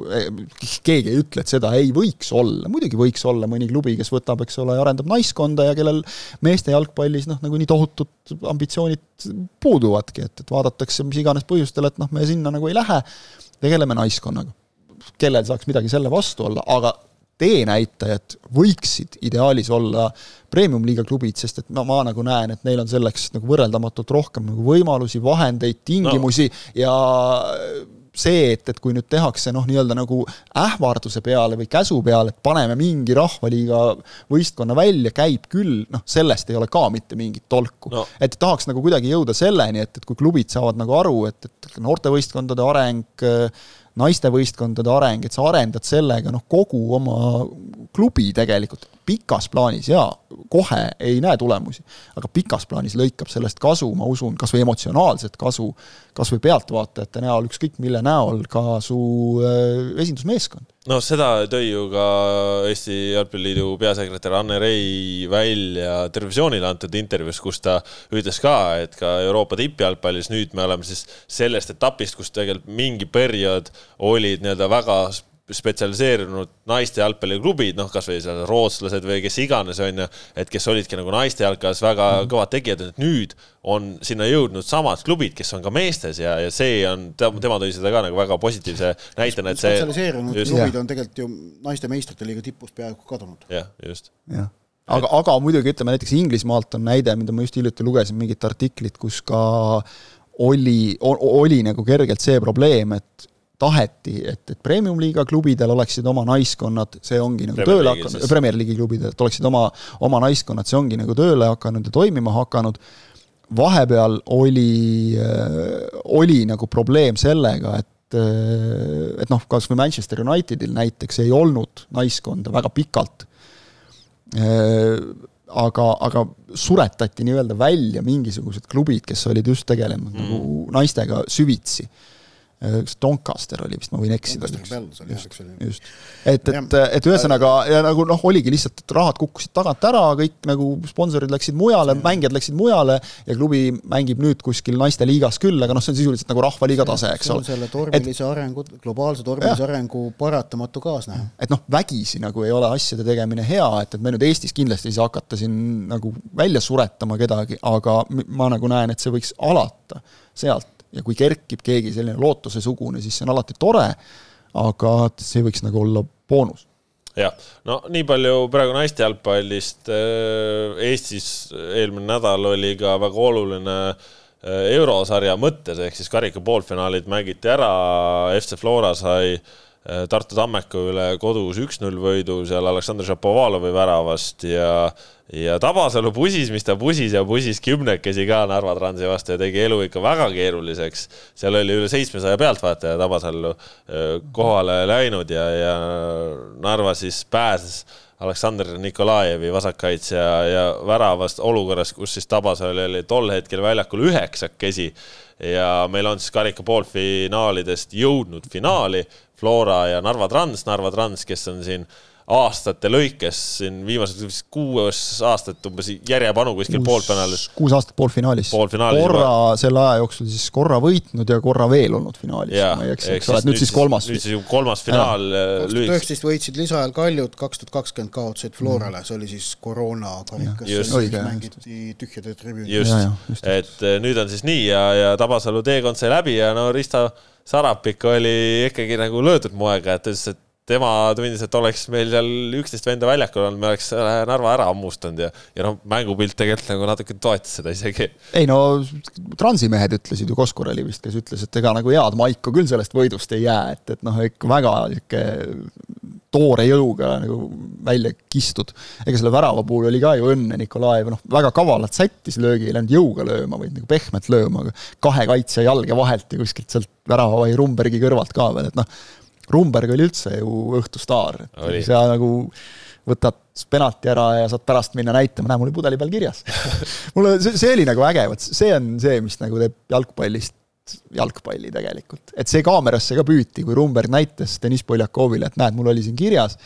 keegi ei ütle, et seda ei võiks olla, muidugi võiks olla mõni klubi, kes võtab, eks ole, arendab naiskonda ja kellel meeste jalgpallis noh, nagu nii tohutud ambitsioonid puuduvadki, et, et vaadatakse mis iganes põhjustel, et noh, me sinna nagu ei lähe, tegeleme naiskonnaga. Kellel saaks midagi selle vastu olla, aga teenäitajad võiksid ideaalis olla premium-liiga klubid, sest et no ma nagu näen, et neil on selleks nagu võrreldamatult rohkem nagu võimalusi, vahendeid, tingimusi no. ja see, et, et kui nüüd tehakse noh, nii-öelda nagu ähvarduse peale või käsu peale, et paneme mingi rahvaliiga võistkonna välja, käib küll, noh, sellest ei ole ka mitte mingit tolku no.. et tahaks nagu kuidagi jõuda selleni, et, et kui klubid saavad nagu aru, et, et noortevõistkondade areng äh, naistevõistkondade areng, et sa arendad sellega noh, kogu oma klubi tegelikult pikas plaanis jaa, kohe ei näe tulemusi, aga pikas plaanis lõikab sellest kasu, ma usun, kas või emotsionaalset kasu, kas või pealtvaatajate näol, ükskõik mille näol, ka su äh, esindusmeeskond. No seda tõi ju ka Eesti Jalgpalliliidu peasekretär Anne Rei välja Televisioonile antud intervjuus, kus ta ütles ka, et ka Euroopa tippjalgpallis nüüd me oleme siis sellest etapist, kus tegelikult mingi periood olid nii-öelda väga spetsialiseerunud naiste jalgpalliklubid, noh, kasvõi seal rootslased või kes iganes, on ju, et kes olidki nagu naiste jalkas väga mm. kõvad tegijad, et nüüd on sinna jõudnud samad klubid, kes on ka meestes ja, ja see on, tema tõi seda ka nagu väga positiivse näitena, et see spetsialiseerunud klubid on tegelikult ju naiste meistrite liiga tipust peaaegu kadunud. jah, just. jah aga, aga muidugi ütleme näiteks Inglismaalt on näide, mida ma just hiljuti lugesin, mingit artiklit, kus ka oli, oli nagu kergelt see probleem, et taheti, et, et premium-liiga klubidel oleksid oma naiskonnad, see ongi nagu Premier tööle hakanud, Premier League'i klubidel, et oleksid oma, oma naiskonnad, see ongi nagu tööle hakanud ja toimima hakanud, vahepeal oli, oli nagu probleem sellega, et et noh, kas või Manchester Unitedil näiteks ei olnud naiskonda väga pikalt, aga, aga suretati nii-öelda välja mingisugused klubid, kes olid just tegelenud mm. nagu naistega süvitsi kas Doncaster oli vist, ma võin eksida. just, just. et, et, et ühesõnaga ja nagu noh, oligi lihtsalt, et rahad kukkusid tagant ära, kõik nagu sponsorid läksid mujale, mängijad läksid mujale ja klubi mängib nüüd kuskil naisteliigas küll, aga noh, see on sisuliselt nagu rahvaliiga tase, eks ole. selle tormilise et, arengu, globaalse tormilise arengu paratamatu kaasnäha. et noh, vägisi nagu ei ole asjade tegemine hea, et, et me nüüd Eestis kindlasti ei saa hakata siin nagu välja suretama kedagi, aga ma nagu näen, et see võiks alata sealt ja kui kerkib keegi selline lootusesugune, siis see on alati tore, aga see võiks nagu olla boonus jah, no nii palju praegu naiste jalgpallist. Äh, Eestis eelmine nädal oli ka väga oluline äh, eurosarja mõttes, ehk siis karika poolfinaalid mängiti ära, FC Flora sai äh, Tartu Tammeku üle kodus üks-null võidu seal Aleksandr Šapovalovi väravast ja ja Tabasalu pusis, mis ta pusis ja pusis kümnekesi ka Narva Transi vastu ja tegi elu ikka väga keeruliseks. seal oli üle seitsmesaja pealtvaataja Tabasallu kohale läinud ja, ja Narva siis pääses Aleksandr Nikolajevi vasakkaitsja ja väravast olukorras, kus siis Tabasalu oli tol hetkel väljakul üheksakesi ja meil on siis karika poolfinaalidest jõudnud finaali Flora ja Narva Trans, Narva Trans, kes on siin aastate lõikes siin viimased kuus aastat umbes järjepanu kuskil poolfinaalis. kuus aastat poolfinaalis. poolfinaalis. korra juba. selle aja jooksul siis korra võitnud ja korra veel olnud finaalis. ma ei eksi, eks ole, et nüüd siis kolmas. nüüd siis ju kolmas finaal. kaks tuhat üheksateist võitsid lisaajal Kaljut, kaks tuhat kakskümmend kaotasid Florale mm., see oli siis koroona karikas, mängiti tühjade tribüüni. just, et eh, nüüd on siis nii ja, ja Tabasalu teekond sai läbi ja no Risto Sarapik oli ikkagi nagu löödud moega, et ütles, et tema tundis, et oleks meil seal üksteist venda väljakul olnud, me oleks Narva ära hammustanud ja, ja noh, mängupilt tegelikult nagu natuke toetas seda isegi. ei no transimehed ütlesid ju, Koskor oli vist, kes ütles, et ega nagu head maiku küll sellest võidust ei jää, et, et noh, ikka väga sihuke toore jõuga nagu välja kistud. ega selle värava puhul oli ka ju õnne, Nikolaev noh, väga kavalalt sättis löögi, ei läinud jõuga lööma, vaid nagu pehmelt lööma, kahe kaitsja jalge vahelt ja kuskilt sealt värava või Rumbergi kõrvalt ka veel, et noh, Rumberg oli üldse ju õhtustaar, et sa nagu võtad penalti ära ja saad pärast minna näitama, näe, mul oli pudeli peal kirjas mulle see, see oli nagu äge, vot see on see, mis nagu teeb jalgpallist jalgpalli tegelikult. et see kaamerasse ka püüti, kui Rumberg näitas Deniss Poljakovile, et näed, mul oli siin kirjas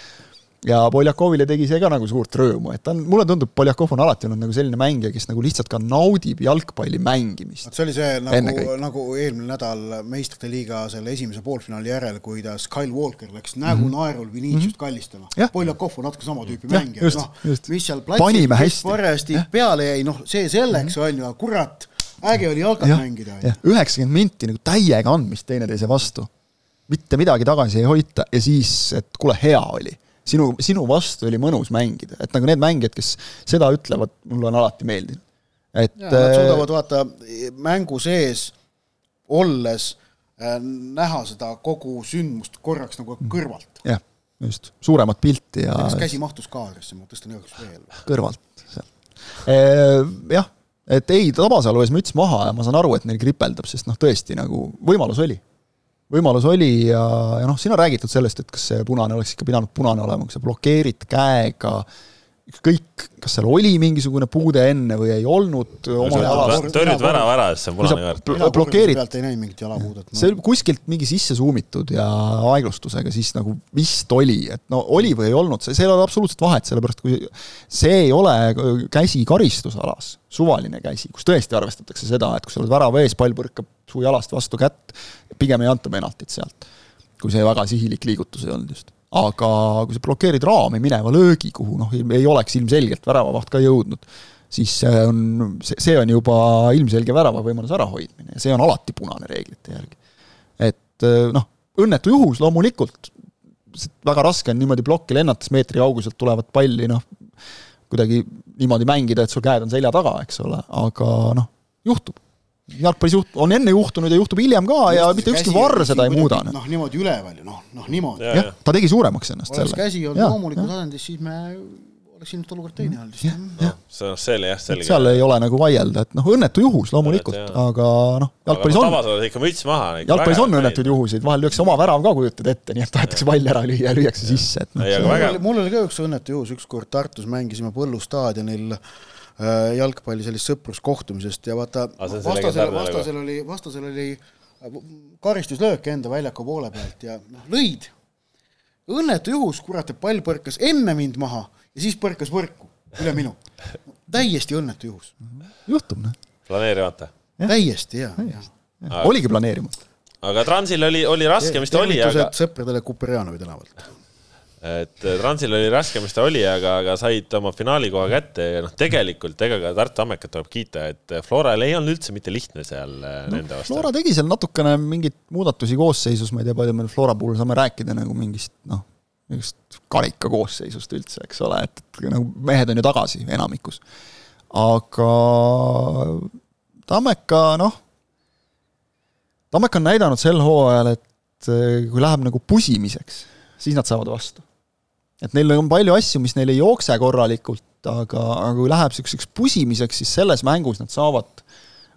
ja Poljakovile tegi see ka nagu suurt rõõmu, et ta on, mulle tundub, Poljakov on alati olnud nagu selline mängija, kes nagu lihtsalt ka naudib jalgpalli mängimist. see oli see nagu, nagu eelmine nädal meistrite liiga selle esimese poolfinaali järel, kuidas Kyle Walker läks nägu mm -hmm. naerul Viniciust mm -hmm. kallistama. Poljakov on natuke sama tüüpi ja, mängija, noh, mis seal platsil parajasti peale jäi, noh, see selleks mm, -hmm. on ju, kurat, äge oli jalkat mängida. üheksakümmend minti nagu täiega andmist teineteise vastu. mitte midagi tagasi ei hoita ja siis, et kuule, hea oli sinu, sinu vastu oli mõnus mängida, et nagu need mängijad, kes seda ütlevad, mulle on alati meeldinud. et ja, nad äh, suudavad vaata mängu sees olles äh, näha seda kogu sündmust korraks nagu mm. kõrvalt. jah, just, suuremat pilti ja kas käsi mahtus kaadrisse, ma tõstan igaks veel. kõrvalt, seal. Äh, jah, et ei, Tabasalu ees müts maha ja ma saan aru, et neil kripeldab, sest noh, tõesti nagu võimalus oli. Võimalus oli ja, ja noh, siin on räägitud sellest, et kas see punane oleks ikka pidanud punane olema, kui sa blokeerid käega, ükskõik, kas seal oli mingisugune puude enne või ei olnud. tõrjud värava ära, siis see on punane kaart. blokeerid. pealt ei näinud mingit jalapuudet no.. see oli kuskilt mingi sisse suumitud ja aeglustusega siis nagu vist oli, et no oli või ei olnud, see, see ei ole absoluutselt vahet, sellepärast kui see ei ole käsi karistusalas, suvaline käsi, kus tõesti arvestatakse seda, et kui sa oled värava ees, pall põrkab su jalast vastu kätt, pigem ei anta penaltit sealt. kui see väga sihilik liigutus ei olnud just. Aga kui sa blokeerid raami mineva löögi, kuhu noh, ei oleks ilmselgelt väravavaht ka jõudnud, siis see on, see on juba ilmselge värava võimaluse ärahoidmine ja see on alati punane reeglite järgi. et noh, õnnetu juhus loomulikult, väga raske on niimoodi plokki lennates meetri kauguselt tulevat palli noh, kuidagi niimoodi mängida, et sul käed on selja taga, eks ole, aga noh, juhtub jalgpallis juht-, on enne juhtunud ja juhtub hiljem ka ja mitte ükski varr seda ei muuda. noh, niimoodi üleval ju, noh, noh niimoodi. jah, ta tegi suuremaks ennast oleks selle. käsi olnud loomulikus asendis, siis me oleks ilmselt olukord teine olnud vist. noh, see on selle jah, selge. seal ei ole nagu vaielda, et noh, õnnetu juhus loomulikult, aga noh, jalgpallis on. tavapäeval ikka müts maha. jalgpallis on õnnetuid juhuseid, vahel lüüakse oma värav ka, kujutad ette, nii et tahetakse pall ära lüüa ja lüüakse sisse, et noh. mul oli ka üks õnnetu juhus, ükskord Tartus mängisime Põllu staadionil Äh, jalgpalli sellist sõpruskohtumisest ja vaata vastasel, vastasel oli, vastasel oli äh, karistuslöök enda väljaku poole pealt ja noh, lõid. õnnetu juhus, kurat, et pall põrkas enne mind maha ja siis põrkas võrku üle minu. täiesti õnnetu juhus. juhtub, noh. planeerimata? täiesti, jaa ja. ja.. oligi planeerimata. aga Transil oli, oli raske, mis ta oli, aga sõpradele Kuperjanovi tänavalt et äh, Transil oli raske, mis ta oli, aga, aga said oma finaalikoha kätte ja noh, tegelikult ega ka Tartu Ammekat tuleb kiita, et äh, Floral ei olnud üldse mitte lihtne seal äh, no, nende vastu. Flora tegi seal natukene mingeid muudatusi koosseisus, ma ei tea, palju me Flora puhul saame rääkida nagu mingist noh, mingist karika koosseisust üldse, eks ole, et, nagu mehed on ju tagasi enamikus. aga Tammeka, noh, Tammeka on näidanud sel hooajal, et kui läheb nagu pusimiseks, siis nad saavad vastu et neil on palju asju, mis neil ei jookse korralikult, aga, aga kui läheb niisuguseks pusimiseks, siis selles mängus nad saavad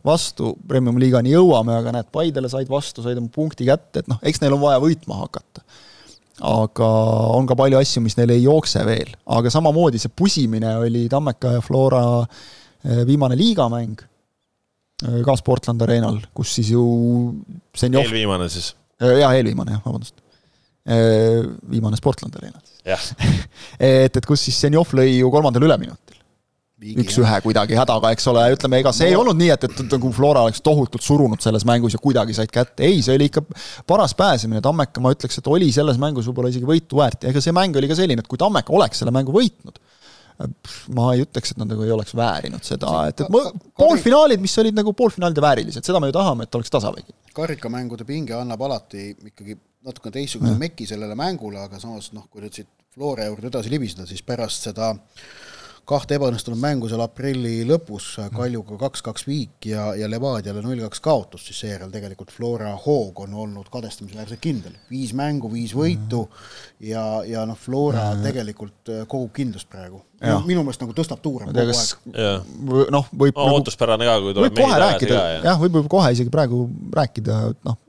vastu, Premium-liigani jõuame, aga näed, Paidele said vastu, said oma punkti kätte, et noh, eks neil on vaja võitma hakata. aga on ka palju asju, mis neil ei jookse veel, aga samamoodi see pusimine oli Tammeka ja Flora eh, viimane liigamäng eh, ka Sportland Arenal, kus siis ju Senjov eelviimane siis? Eh, jaa, eelviimane jah, vabandust viimane Sportlandi areenal. jah, et, et kus siis Zenjov lõi ju kolmandal üleminutil. üks-ühe kuidagi hädaga, eks ole, ütleme, ega see no. ei olnud nii, et, et nagu Flora oleks tohutult surunud selles mängus ja kuidagi said kätte, ei, see oli ikka paras pääsemine, Tammeka, ma ütleks, et oli selles mängus võib-olla isegi võitu väärt ja ega see mäng oli ka selline, et kui Tammeka oleks selle mängu võitnud, ma ei ütleks, et nad nagu ei oleks väärinud seda, et, et ma, poolfinaalid, mis olid nagu poolfinaalide väärilised, seda me ju tahame, et oleks tasavägi. Karikamängude pinge annab alati ikkagi natukene teistsuguse meki sellele mängule, aga samas noh, kui nüüd siit Flora juurde edasi libiseda, siis pärast seda äh, kahte ebaõnnestunud mängu seal aprilli lõpus, Kaljuga kaks-kaks viik ja, ja Levadiale null-kaks kaotus, siis seejärel tegelikult Flora hoog on olnud kadestamisväärselt kindel. viis mängu, viis võitu ja, ja noh, Flora tegelikult äh, kogub kindlust praegu. minu meelest nagu tõstab tuure kogu aeg. noh, võib no, nagu, ootuspärane ka, kui tuleb mehi tagasi ka. jah, võib võib kohe isegi praegu rääkida, noh,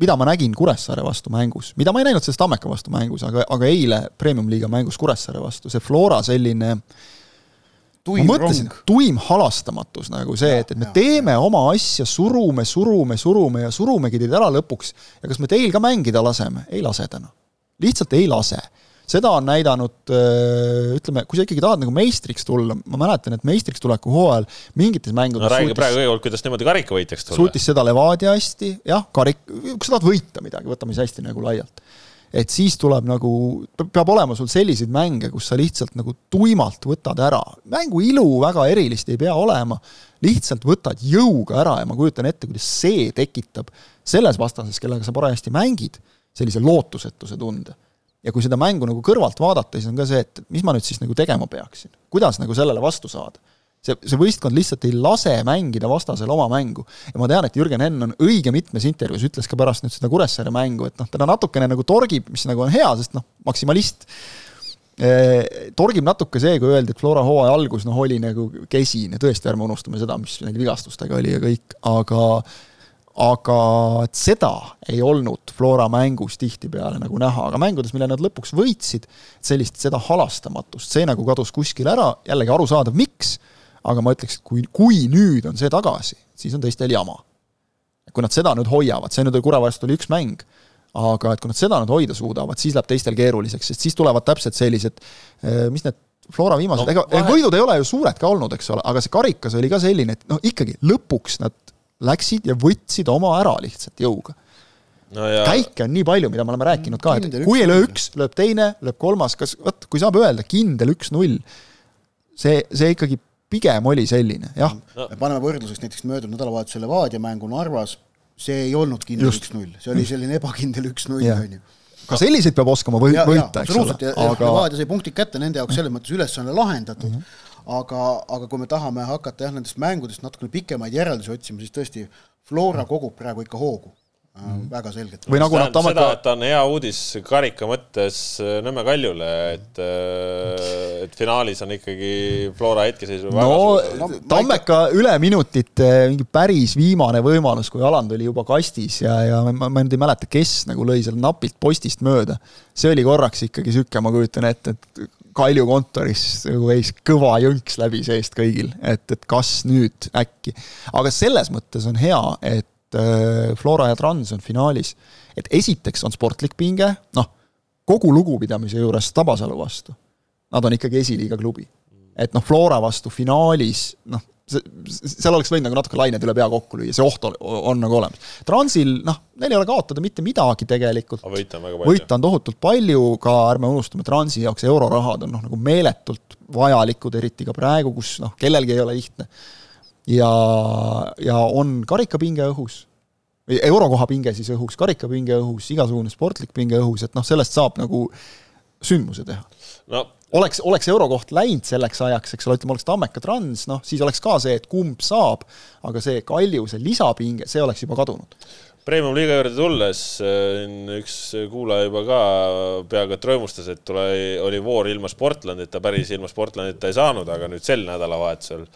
mida ma nägin Kuressaare vastu mängus, mida ma ei näinud sellest Tammeka vastu mängus, aga, aga eile Premium-liiga mängus Kuressaare vastu, see Flora selline äh, tuim ma mõtlesin, tuim halastamatus nagu see, et, et me ja, teeme ja. oma asja, surume, surume, surume ja surumegi teid ära lõpuks. ja kas me teil ka mängida laseme? ei lase täna. lihtsalt ei lase. seda on näidanud, ütleme, kui sa ikkagi tahad nagu meistriks tulla, ma mäletan, et meistriks tuleku hooajal mingites mängudes no räägi suutis, praegu kõigepealt, kuidas niimoodi karikavõitjaks tulla. suutis seda Levadia hästi, jah, karik-, kui sa tahad võita midagi, võtame siis hästi nagu laialt et siis tuleb nagu, peab olema sul selliseid mänge, kus sa lihtsalt nagu tuimalt võtad ära. mängu ilu väga erilist ei pea olema, lihtsalt võtad jõuga ära ja ma kujutan ette, kuidas see tekitab selles vastases, kellega sa parajasti mängid, sellise lootusetuse tunde. ja kui seda mängu nagu kõrvalt vaadata, siis on ka see, et mis ma nüüd siis nagu tegema peaksin, kuidas nagu sellele vastu saada see, see võistkond lihtsalt ei lase mängida vastasel oma mängu. ja ma tean, et Jürgen Henn on õige mitmes intervjuus, ütles ka pärast nüüd seda Kuressaare mängu, et noh, teda natukene nagu torgib, mis nagu on hea, sest noh, maksimalist. Torgib natuke see, kui öeldi, et Flora hooaja algus noh, oli nagu kesine, tõesti, ärme unustame seda, mis neil vigastustega oli ja kõik, aga aga et seda ei olnud Flora mängus tihtipeale nagu näha, aga mängudes, mille nad lõpuks võitsid, sellist, seda halastamatust, see nagu kadus kuskil ära, jällegi arusaadav, miks aga ma ütleks, et kui, kui nüüd on see tagasi, siis on teistel jama. kui nad seda nüüd hoiavad, see nüüd oli Kure vastu oli üks mäng, aga et kui nad seda nüüd hoida suudavad, siis läheb teistel keeruliseks, sest siis tulevad täpselt sellised, eh, mis need Flora viimased no,, ega vahe... võidud ei ole ju suured ka olnud, eks ole, aga see karikas oli ka selline, et noh, ikkagi lõpuks nad läksid ja võtsid oma ära lihtsalt jõuga no ja... käike on nii palju, mida me oleme rääkinud ka, et kui ei löö üks, lööb teine, lööb kolmas, kas, vot kui saab öelda kindel üks-null, see, see ikkagi pigem oli selline, jah. No.. me paneme võrdluseks näiteks möödunud nädalavahetusel Levadia mängu Narvas, see ei olnud kindel üks-null, see oli selline ebakindel üks-null, on ju ka selliseid peab oskama või, võita, eks ole. aga Levadia sai punktid kätte, nende jaoks selles mõttes ülesanne lahendatud. Mm, -hmm. aga, aga kui me tahame hakata jah, nendest mängudest natukene pikemaid järeldusi otsima, siis tõesti, Flora kogub praegu ikka hoogu Mm. väga selgelt. või nagu nad Tamaka... seda, et ta on hea uudis karika mõttes äh, Nõmme Kaljule, et äh, et finaalis on ikkagi Flora hetkeseisu no, no Tammeka ikka... üle minutit mingi päris viimane võimalus, kui Aland oli juba kastis ja, ja ma, ma nüüd ei mäleta, kes nagu lõi seal napilt postist mööda. see oli korraks ikkagi sihuke, ma kujutan ette, et Kalju kontoris nagu käis kõva jõnks läbi seest kõigil, et, et kas nüüd äkki. aga selles mõttes on hea, et Äh, Flora ja Trans on finaalis, et esiteks on sportlik pinge, noh, kogu lugupidamise juures Tabasalu vastu, nad on ikkagi esiliiga klubi. et noh, Flora vastu finaalis, noh, seal oleks võinud nagu natuke lained üle pea kokku lüüa, see oht on, on nagu olemas. Transil, noh, neil ei ole kaotada mitte midagi tegelikult. võita on väga palju. võita on tohutult palju, ka ärme unustame, Transi jaoks eurorahad on noh, nagu meeletult vajalikud, eriti ka praegu, kus noh, kellelgi ei ole lihtne ja, ja on karikapinge õhus, eurokoha pinge siis õhus, karikapinge õhus, igasugune sportlik pinge õhus, et noh, sellest saab nagu sündmuse teha. No.. oleks, oleks eurokoht läinud selleks ajaks, eks ole, ütleme, oleks Tammeka Trans, noh, siis oleks ka see, et kumb saab, aga see Kalju, see lisapinge, see oleks juba kadunud. Premium-liiga juurde tulles üks kuulaja juba ka peaaegu et rõõmustas, et tule, oli voor ilma Sportlandita, päris ilma Sportlandita ei saanud, aga nüüd sel nädalavahetusel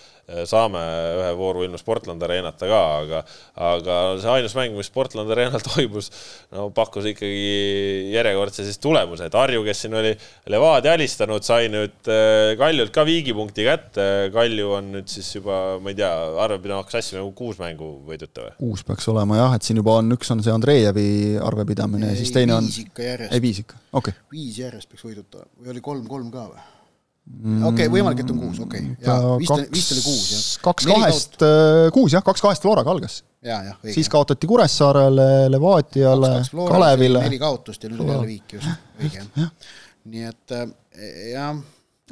saame ühe vooru ilma Sportland Arenata ka, aga aga see ainus mäng, mis Sportland Arenal toimus, no pakkus ikkagi järjekordse siis tulemuse, et Harju, kes siin oli Levadia alistanud, sai nüüd eh, Kaljult ka viigipunkti kätte. Kalju on nüüd siis juba, ma ei tea, arvepidamaks asju nagu kuus mängu võiduta või? kuus peaks olema jah, et siin juba on, üks on see Andreejevi arvepidamine ja siis teine on, viis ikka järjest ei, viis ikka, okei okay.. viis järjest peaks võiduta või oli kolm-kolm ka või? Okei okay,, võimalik, et on kuus, okei okay., jaa, vist oli, vist oli kuus jah. kaks kahest, kuus jah, kaks kahest Floraga algas. siis kaotati Kuressaarele, Levadiale, Kalevile. neli kaotust ja nüüd on jälle viik just, õige jah. nii et äh, jah,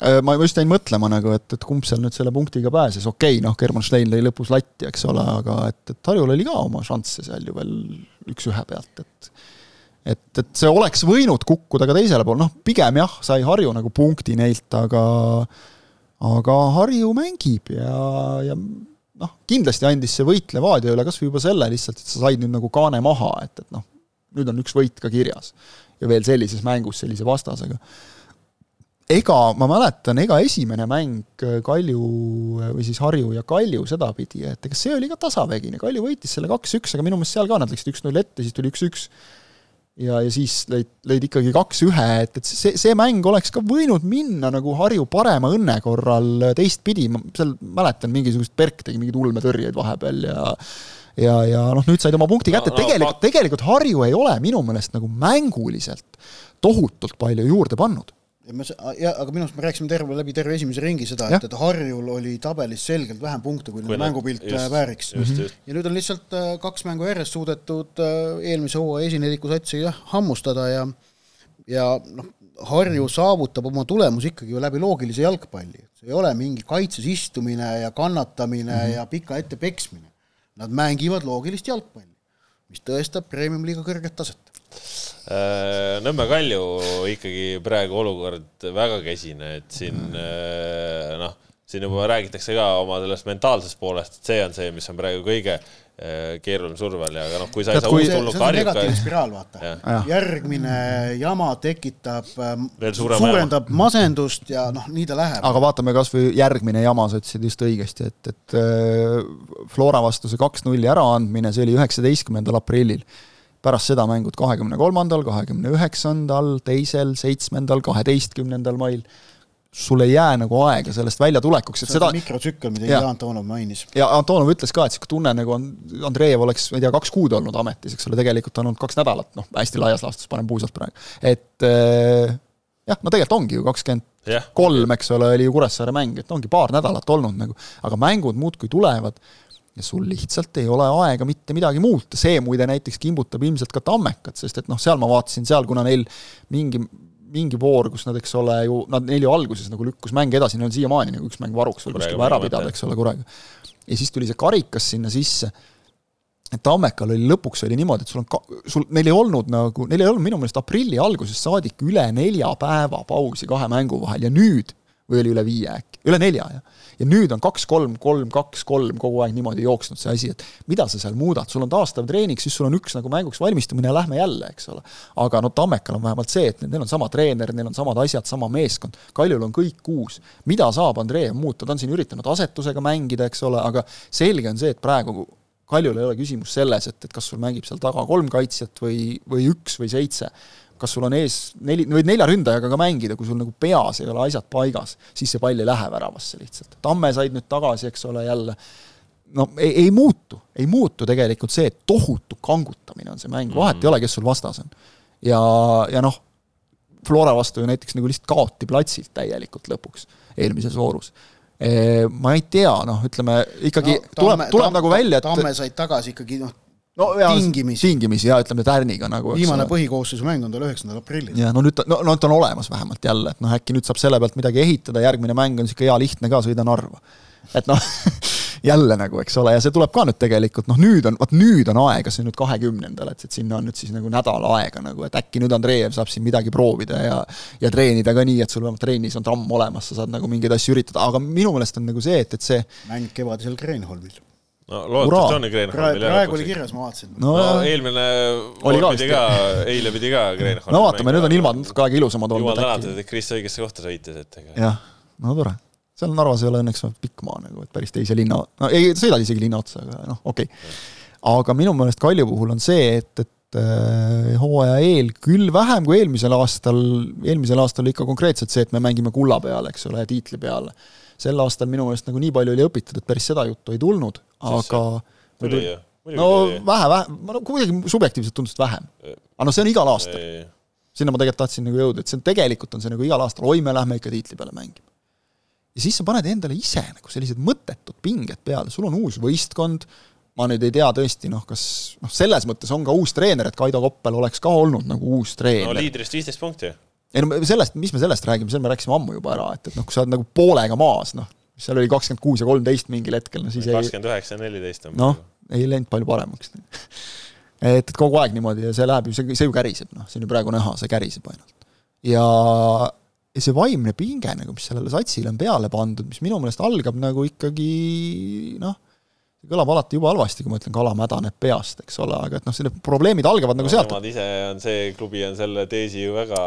Äh, ma just jäin mõtlema nagu, et, et kumb seal nüüd selle punktiga pääses, okei okay,, noh, German Schlein lõi lõpus latti, eks ole, aga et, et Harjul oli ka oma šansse seal ju veel üks-ühe pealt, et et, et see oleks võinud kukkuda ka teisele poole, noh pigem jah, sai Harju nagu punkti neilt, aga aga Harju mängib ja, ja noh, kindlasti andis see võit Levadia üle kas või juba selle lihtsalt, et sa said nüüd nagu kaane maha, et, et noh, nüüd on üks võit ka kirjas. ja veel sellises mängus sellise vastasega. Ega ma mäletan, ega esimene mäng Kalju või siis Harju ja Kalju sedapidi, et ega see oli ka tasavägine, Kalju võitis selle kaks-üks, aga minu meelest seal ka nad läksid üks-null ette, siis tuli üks-üks ja, ja siis lõid, lõid ikkagi kaks-ühe, et, et see, see mäng oleks ka võinud minna nagu Harju parema õnne korral teistpidi, ma seal mäletan mingisugust Berk tegi mingeid ulmetõrjeid vahepeal ja ja, ja noh, nüüd said oma punkti kätte, No, no, tegelikult, tegelikult Harju ei ole minu meelest nagu mänguliselt tohutult palju juurde pannud ma, ja aga minu arust me rääkisime terve läbi terve esimese ringi seda, et, et Harjul oli tabelis selgelt vähem punkte, kui nende mängupilt just, äh, vääriks. just, just. ja nüüd on lihtsalt äh, kaks mängu järjest suudetud äh, eelmise hooaja esineliku satsi jah, hammustada ja ja noh, Harju saavutab oma tulemusi ikkagi ju läbi loogilise jalgpalli, see ei ole mingi kaitses istumine ja kannatamine mm -hmm. ja pika ette peksmine. Nad mängivad loogilist jalgpalli, mis tõestab premium-liiga kõrget taset. Äh, Nõmme Kalju ikkagi praegu olukord väga kesine, et siin äh, noh, siin juba räägitakse ka oma sellest mentaalsest poolest, et see on see, mis on praegu kõige äh, keerulisem surve all ja aga noh, kui sa ei saa kui- uus see, tulnud see on negatiivne spiraal, vaata Jah.. järgmine jama tekitab ähm, suurendab masendust ja noh, nii ta läheb. aga vaatame kas või järgmine jama, sa ütlesid just õigesti, et, et Flora vastu see kaks-nulli äraandmine, see oli üheksateistkümnendal aprillil. Pärast seda mängud kahekümne kolmandal, kahekümne üheksandal, teisel, seitsmendal, kaheteistkümnendal mail. sul ei jää nagu aega sellest väljatulekuks, et seda mikrotsükkel, mida. Jan Antonov mainis. ja Antonov ütles ka, et niisugune tunne nagu on, Andreev oleks, ma ei tea, kaks kuud olnud ametis, eks ole, tegelikult on olnud kaks nädalat, noh, hästi laias laastus panen puusalt praegu. et äh, jah, no tegelikult ongi ju kakskümmend jah, kolm, eks ole, oli ju Kuressaare mäng, et ongi paar nädalat olnud nagu, aga mängud muudkui tulevad ja sul lihtsalt ei ole aega mitte midagi muuta, see muide näiteks kimbutab ilmselt ka Tammekat, sest et noh, seal ma vaatasin seal, kuna neil mingi mingi voor, kus nad, eks ole ju, nad, neil ju alguses nagu lükkus mäng edasi, neil on siiamaani nagu üks mäng varuks veel kuskil ära pidada, eks ole, Kurega. ja siis tuli see karikas sinna sisse. Et Tammekal oli lõpuks oli niimoodi, et sul on ka, sul, neil ei olnud nagu, neil ei olnud minu meelest aprilli algusest saadik üle nelja päeva pausi kahe mängu vahel ja nüüd, või oli üle viie äkki, üle nelja jah. ja nüüd on kaks-kolm, kolm-kaks-kolm kogu aeg niimoodi jooksnud see asi, et mida sa seal muudad, sul on taastav treening, siis sul on üks nagu mänguks valmistumine ja lähme jälle, eks ole. aga no Tammekal on vähemalt see, et neil on sama treener, neil on samad asjad, sama meeskond, Kaljul on kõik uus. mida saab Andrei muuta, ta on siin üritanud asetusega mängida, eks ole, aga selge on see, et praegu Kaljul ei ole küsimus selles, et, et kas sul mängib seal taga kolm kaitsjat või, või üks või seitse. Kas sul on ees neli, võid nelja ründajaga ka mängida, kui sul nagu peas ei ole asjad paigas, siis see pall ei lähe väravasse lihtsalt. Tamme said nüüd tagasi, eks ole, jälle no ei, ei muutu, ei muutu tegelikult see, et tohutu kangutamine on see mäng, vahet ei ole, kes sul vastas on. ja, ja noh, Flora vastu ju näiteks nagu lihtsalt kaoti platsilt täielikult lõpuks eelmises voorus. Ma ei tea, noh, ütleme ikkagi no, tuleb, tuleb nagu välja, et Tamme said tagasi ikkagi noh, no jaa, tingimisi. tingimisi ja ütleme Tärniga nagu viimane põhikoosseisu mäng on tal üheksandal aprillil. ja no nüüd ta, no, no ta on olemas vähemalt jälle, et noh, äkki nüüd saab selle pealt midagi ehitada, järgmine mäng on niisugune hea lihtne ka, sõida Narva. et noh, jälle nagu, eks ole, ja see tuleb ka nüüd tegelikult, noh nüüd on, vot nüüd on aega, see on nüüd kahekümnendal, et, et sinna on nüüd siis nagu nädal aega nagu, et äkki nüüd Andreev saab siin midagi proovida ja ja treenida ka nii, et sul vähemalt trennis on tramm olemas, sa saad nagu mingeid asju üritada, aga minu meelest on nagu see, et, et see mäng kevadisel Kreenholmil. No loodetavasti on Kreenholm praegu, praegu oli kirjas, ma vaatasin. no, no eelmine Oli ka vist, ka, eile pidi ka Kreenholm. no vaatame, nüüd on ilmad natuke aega ilusamad olnud jumal tänatud, et Kris õigesse kohta sõitis, et ega jah, no tore. seal Narvas ei ole õnneks pikk maa nagu, et päris teise linna, no ei, sõidad isegi linna otsa, aga noh, okei okay.. aga minu meelest Kalju puhul on see, et, et äh, hooaja eel küll vähem kui eelmisel aastal, eelmisel aastal oli ikka konkreetselt see, et me mängime kulla peale, eks ole, tiitli peale. Sel aastal minu meelest nagu nii palju oli õpitud, et päris seda juttu ei tulnud, aga tuli ju, no vähe, vähe, no kuidagi subjektiivselt tundus, et vähem. aga noh, see on igal aastal. sinna ma tegelikult tahtsin nagu jõuda, et see on tegelikult on see nagu igal aastal, oi, me lähme ikka tiitli peale mängima. ja siis sa paned endale ise nagu sellised mõttetud pinged peale, sul on uus võistkond, ma nüüd ei tea tõesti noh, kas noh, selles mõttes on ka uus treener, et Kaido Koppel oleks ka olnud nagu uus treener. no liidrist viisteist punkti. Ei no sellest, mis me sellest räägime, selle me rääkisime ammu juba ära, et, et noh, kui sa oled nagu poolega maas, noh, seal oli kakskümmend kuus ja kolmteist mingil hetkel, no siis kakskümmend üheksa ja neliteist on noh, ei läinud palju paremaks et, et kogu aeg niimoodi ja see läheb ju, see, see ju käriseb, noh, see on ju praegu näha, see käriseb ainult. ja, ja see vaimne pinge nagu, mis sellele satsile on peale pandud, mis minu meelest algab nagu ikkagi noh, kõlab alati jube halvasti, kui ma ütlen, kala mädaneb peast, eks ole, aga et noh, need probleemid algavad nagu no, sealt. Nemad ise on, see klubi on selle teesi ju väga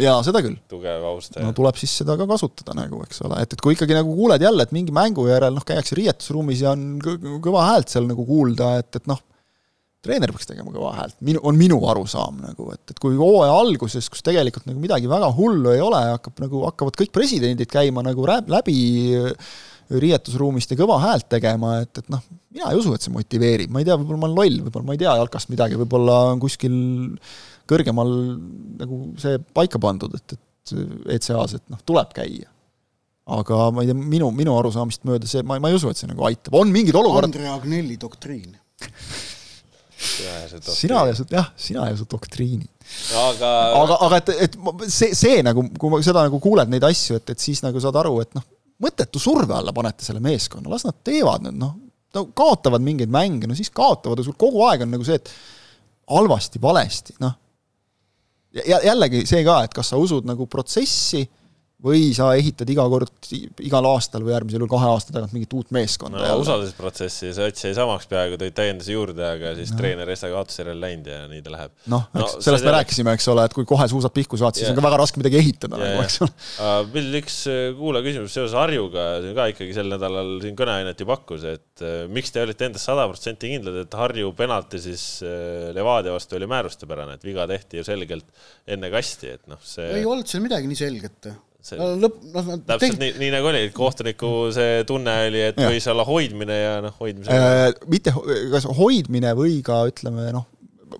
jaa, seda küll. tugev austaja. no tuleb siis seda ka kasutada nagu, eks ole, et, et kui ikkagi nagu kuuled jälle, et mingi mängu järel noh, käiakse riietusruumis ja on kõva häält seal nagu kuulda, et, et noh, treener peaks tegema kõva häält, minu, on minu arusaam nagu, et, et kui hooaja alguses, kus tegelikult nagu midagi väga hullu ei ole, hakkab nagu, hakkavad kõik presidendid käima nagu läbi riietusruumist ja kõva häält tegema, et, et noh, mina ei usu, et see motiveerib, ma ei tea, võib-olla ma olen loll, võib-olla ma ei tea jalkast midagi, võib-olla on kuskil kõrgemal nagu see paika pandud, et, et ECA-s, et noh, tuleb käia. Aga ma ei tea, minu, minu arusaamist mööda see, ma, ma ei usu, et see nagu aitab, on mingid olukorrad Andre Agnelli doktriin. Sina ja su, jah, sina ja su doktriini. aga aga, aga et, et see, see nagu, kui ma seda nagu kuuled, neid asju, et, et siis nagu saad aru, et noh, mõttetu surve alla panete selle meeskonna, las nad teevad nüüd noh, no kaotavad mingeid mänge, no siis kaotavad sul kogu aeg on nagu see, et halvasti, valesti, noh. ja jällegi see ka, et kas sa usud nagu protsessi või sa ehitad iga kord, igal aastal või järgmisel juhul kahe aasta tagant mingit uut meeskonda. no usaldusprotsessi, sats jäi samaks peaaegu, tõid täienduse juurde, aga siis no. treener Esa kaotusjärjel läinud ja nii ta läheb. noh no,, eks sellest me rääkisime, eks ole, et kui kohe suusad pihku saad, siis yeah. on ka väga raske midagi ehitada yeah, nagu, eks ole. meil üks äh, kuulaja küsimus seoses Harjuga, see ka ikkagi sel nädalal siin kõneainet ju pakkus, et äh, miks te olite endas sada protsenti kindlad, et Harju penalti siis äh, Levadia vastu oli määrustepärane, et viga tehti ju selgelt enne kasti, et noh, see ei olnud seal midagi nii selget see no, lõpp, noh täpselt tegi... nii, nii nagu oli, kohtuniku see tunne oli, et ja. võis olla hoidmine ja noh, hoidmise äh, mitte, kas hoidmine või ka ütleme noh,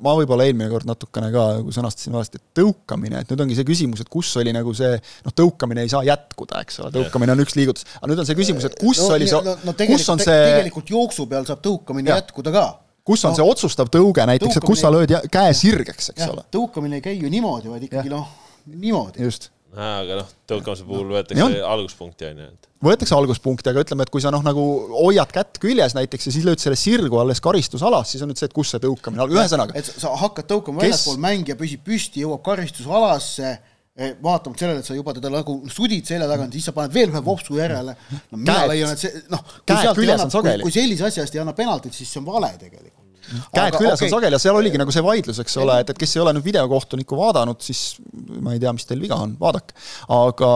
ma võib-olla eelmine kord natukene ka nagu sõnastasin valesti, et tõukamine, et nüüd ongi see küsimus, et kus oli nagu see, noh, tõukamine ei saa jätkuda, eks ole, tõukamine on üks liigutus, aga nüüd on see küsimus, et kus no, oli see no, no, kus on see tegelikult jooksu peal saab tõukamine ja. jätkuda ka kus on no, see otsustav tõuge näiteks, et kus sa lööd käe sirgeks, eks ja, ole. tõukamine ei käi ju niimoodi, vaid ikkagi noh, niimoodi. just aga noh, tõukamise puhul võetakse alguspunkti, on ju, et võetakse alguspunkti, aga ütleme, et kui sa noh, nagu hoiad kätt küljes näiteks ja siis lööd selle sirgu alles karistusalas, siis on nüüd see, et kus see tõukamine, ühesõnaga. et sa hakkad tõukama kes... väljaspool, mängija püsib püsti, jõuab karistusalasse, eh, vaatamata sellele, et sa juba teda nagu sudid selja tagant, siis sa paned veel ühe vopsu järele. no mina leian, et see noh, kui, kui sellise asja eest ei anna penaltit, siis see on vale tegelikult käed küljes okay. on sageli ja seal oligi nagu see vaidlus, eks ole, et, et kes ei ole nüüd videokohtunikku vaadanud, siis ma ei tea, mis teil viga on, vaadake. aga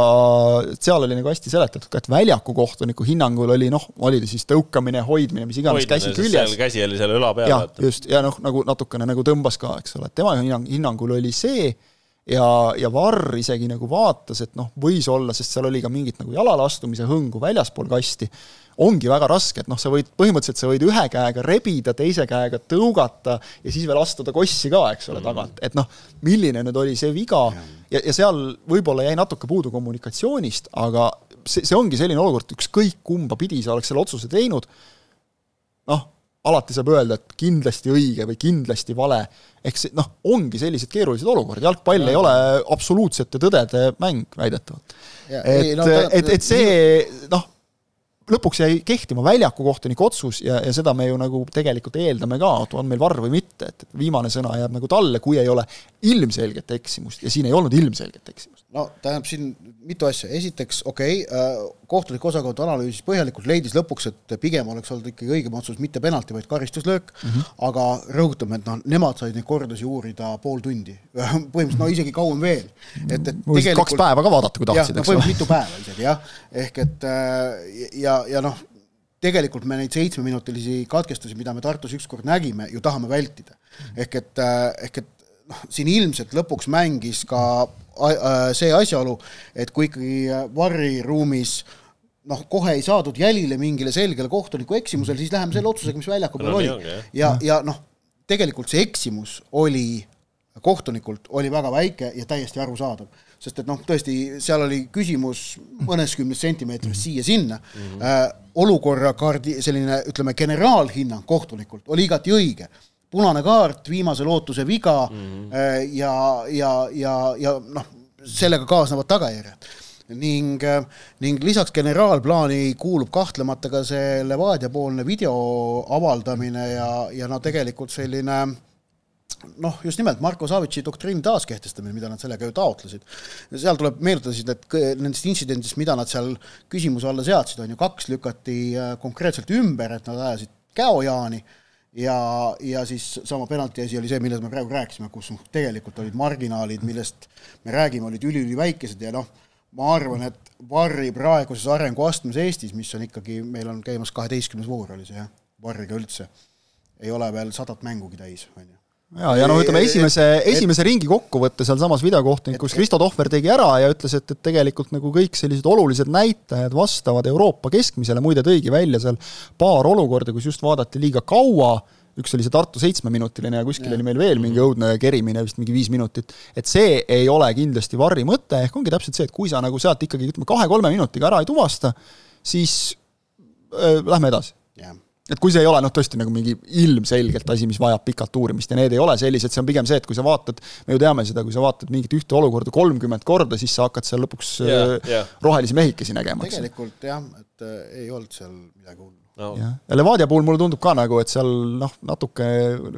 seal oli nagu hästi seletatud ka, et väljaku kohtuniku hinnangul oli noh, oli siis tõukamine, hoidmine, mis iganes, käsi küljes. käsi oli seal õla peal. just, ja noh, nagu natukene nagu tõmbas ka, eks ole, et tema hinnang, hinnangul oli see, ja, ja Varr isegi nagu vaatas, et noh, võis olla, sest seal oli ka mingit nagu jalale astumise hõngu väljaspool kasti. Ongi väga raske, et noh, sa võid, põhimõtteliselt sa võid ühe käega rebida, teise käega tõugata ja siis veel astuda kossi ka, eks ole, tagant, et noh, milline nüüd oli see viga? Ja, ja seal võib-olla jäi natuke puudu kommunikatsioonist, aga see, see ongi selline olukord, ükskõik kumba pidi sa oleks selle otsuse teinud, noh, alati saab öelda, et kindlasti õige või kindlasti vale, ehk see noh, ongi sellised keerulised olukorrad, jalgpall ja. ei ole absoluutsete tõdede mäng väidetavalt. et, no, et, et see noh, lõpuks jäi kehtima väljaku kohtuniku otsus ja, ja seda me ju nagu tegelikult eeldame ka, on meil varr või mitte, et viimane sõna jääb nagu talle, kui ei ole ilmselget eksimust ja siin ei olnud ilmselget eksimust. no tähendab siin mitu asja, esiteks okei okay, äh,, kohtulik osakond analüüsis põhjalikult, leidis lõpuks, et pigem oleks olnud ikkagi õigem otsus mitte penalti, vaid karistuslöök mm, -hmm. aga rõhutame, et noh, nemad said neid kordusi uurida pool tundi, põhimõtteliselt no isegi kauem veel, et, et tegelikult kaks päeva ka vaadata, kui tahtsid, eks ole. mitu päeva isegi jah, ehk et äh, ja, ja noh, tegelikult me neid seitsmeminutilisi katkestusi, mida me Tartus ükskord nägime, ju tahame vältida. ehk et, äh, ehk et noh, siin ilmselt lõpuks mängis ka see asjaolu, et kui ikkagi varriruumis noh, kohe ei saadud jälile mingile selgele kohtuniku eksimusele, siis läheme selle otsusega, mis väljaku peal No oli. ja, ja noh, tegelikult see eksimus oli kohtunikult oli väga väike ja täiesti arusaadav, sest et noh, tõesti seal oli küsimus mõneskümnes sentimeetris siia-sinna mm. -hmm. Äh, olukorra kaardi selline ütleme, generaalhinnang kohtunikult oli igati õige. punane kaart, viimase lootuse viga mm -hmm. ja, ja, ja, ja noh, sellega kaasnevad tagajärjed ning, ning lisaks generaalplaani kuulub kahtlemata ka see Levadia poolne video avaldamine ja, ja no tegelikult selline noh, just nimelt Marko Savitsi doktriini taaskehtestamine, mida nad sellega ju taotlesid. seal tuleb meenutada siis, et nendest intsidentidest, mida nad seal küsimuse alla seadsid, on ju kaks lükati äh, konkreetselt ümber, et nad ajasid käojaani ja, ja siis sama penalti asi oli see, millest me praegu rääkisime, kus tegelikult olid marginaalid, millest me räägime, olid üliüliväikesed ja noh, ma arvan, et Varri praeguses arenguastmes Eestis, mis on ikkagi, meil on käimas kaheteistkümnes voor oli see jah, Varriga üldse, ei ole veel sadat mängugi täis, on ju ja, ja no ütleme, esimese, esimese ringi kokkuvõtte sealsamas videokohtunikus Kristo Tohver tegi ära ja ütles, et, et tegelikult nagu kõik sellised olulised näitajad vastavad Euroopa keskmisele, muide tõigi välja seal paar olukorda, kus just vaadati liiga kaua, üks oli see Tartu seitsmeminutiline ja kuskil ja. oli meil veel mingi õudne kerimine, vist mingi viis minutit, et see ei ole kindlasti Varri mõte, ehk ongi täpselt see, et kui sa nagu sealt ikkagi ütleme, kahe-kolme minutiga ära ei tuvasta, siis äh, lähme edasi. Jah et kui see ei ole noh, tõesti nagu mingi ilmselgelt asi, mis vajab pikat uurimist ja need ei ole sellised, see on pigem see, et kui sa vaatad, me ju teame seda, kui sa vaatad mingit ühte olukorda kolmkümmend korda, siis sa hakkad seal lõpuks Jaa, äh, jaa. rohelisi mehikesi nägema, tegelikult jah, et äh, ei olnud seal midagi hullu. no jah, ja Levadia puhul mulle tundub ka nagu, et seal noh, natuke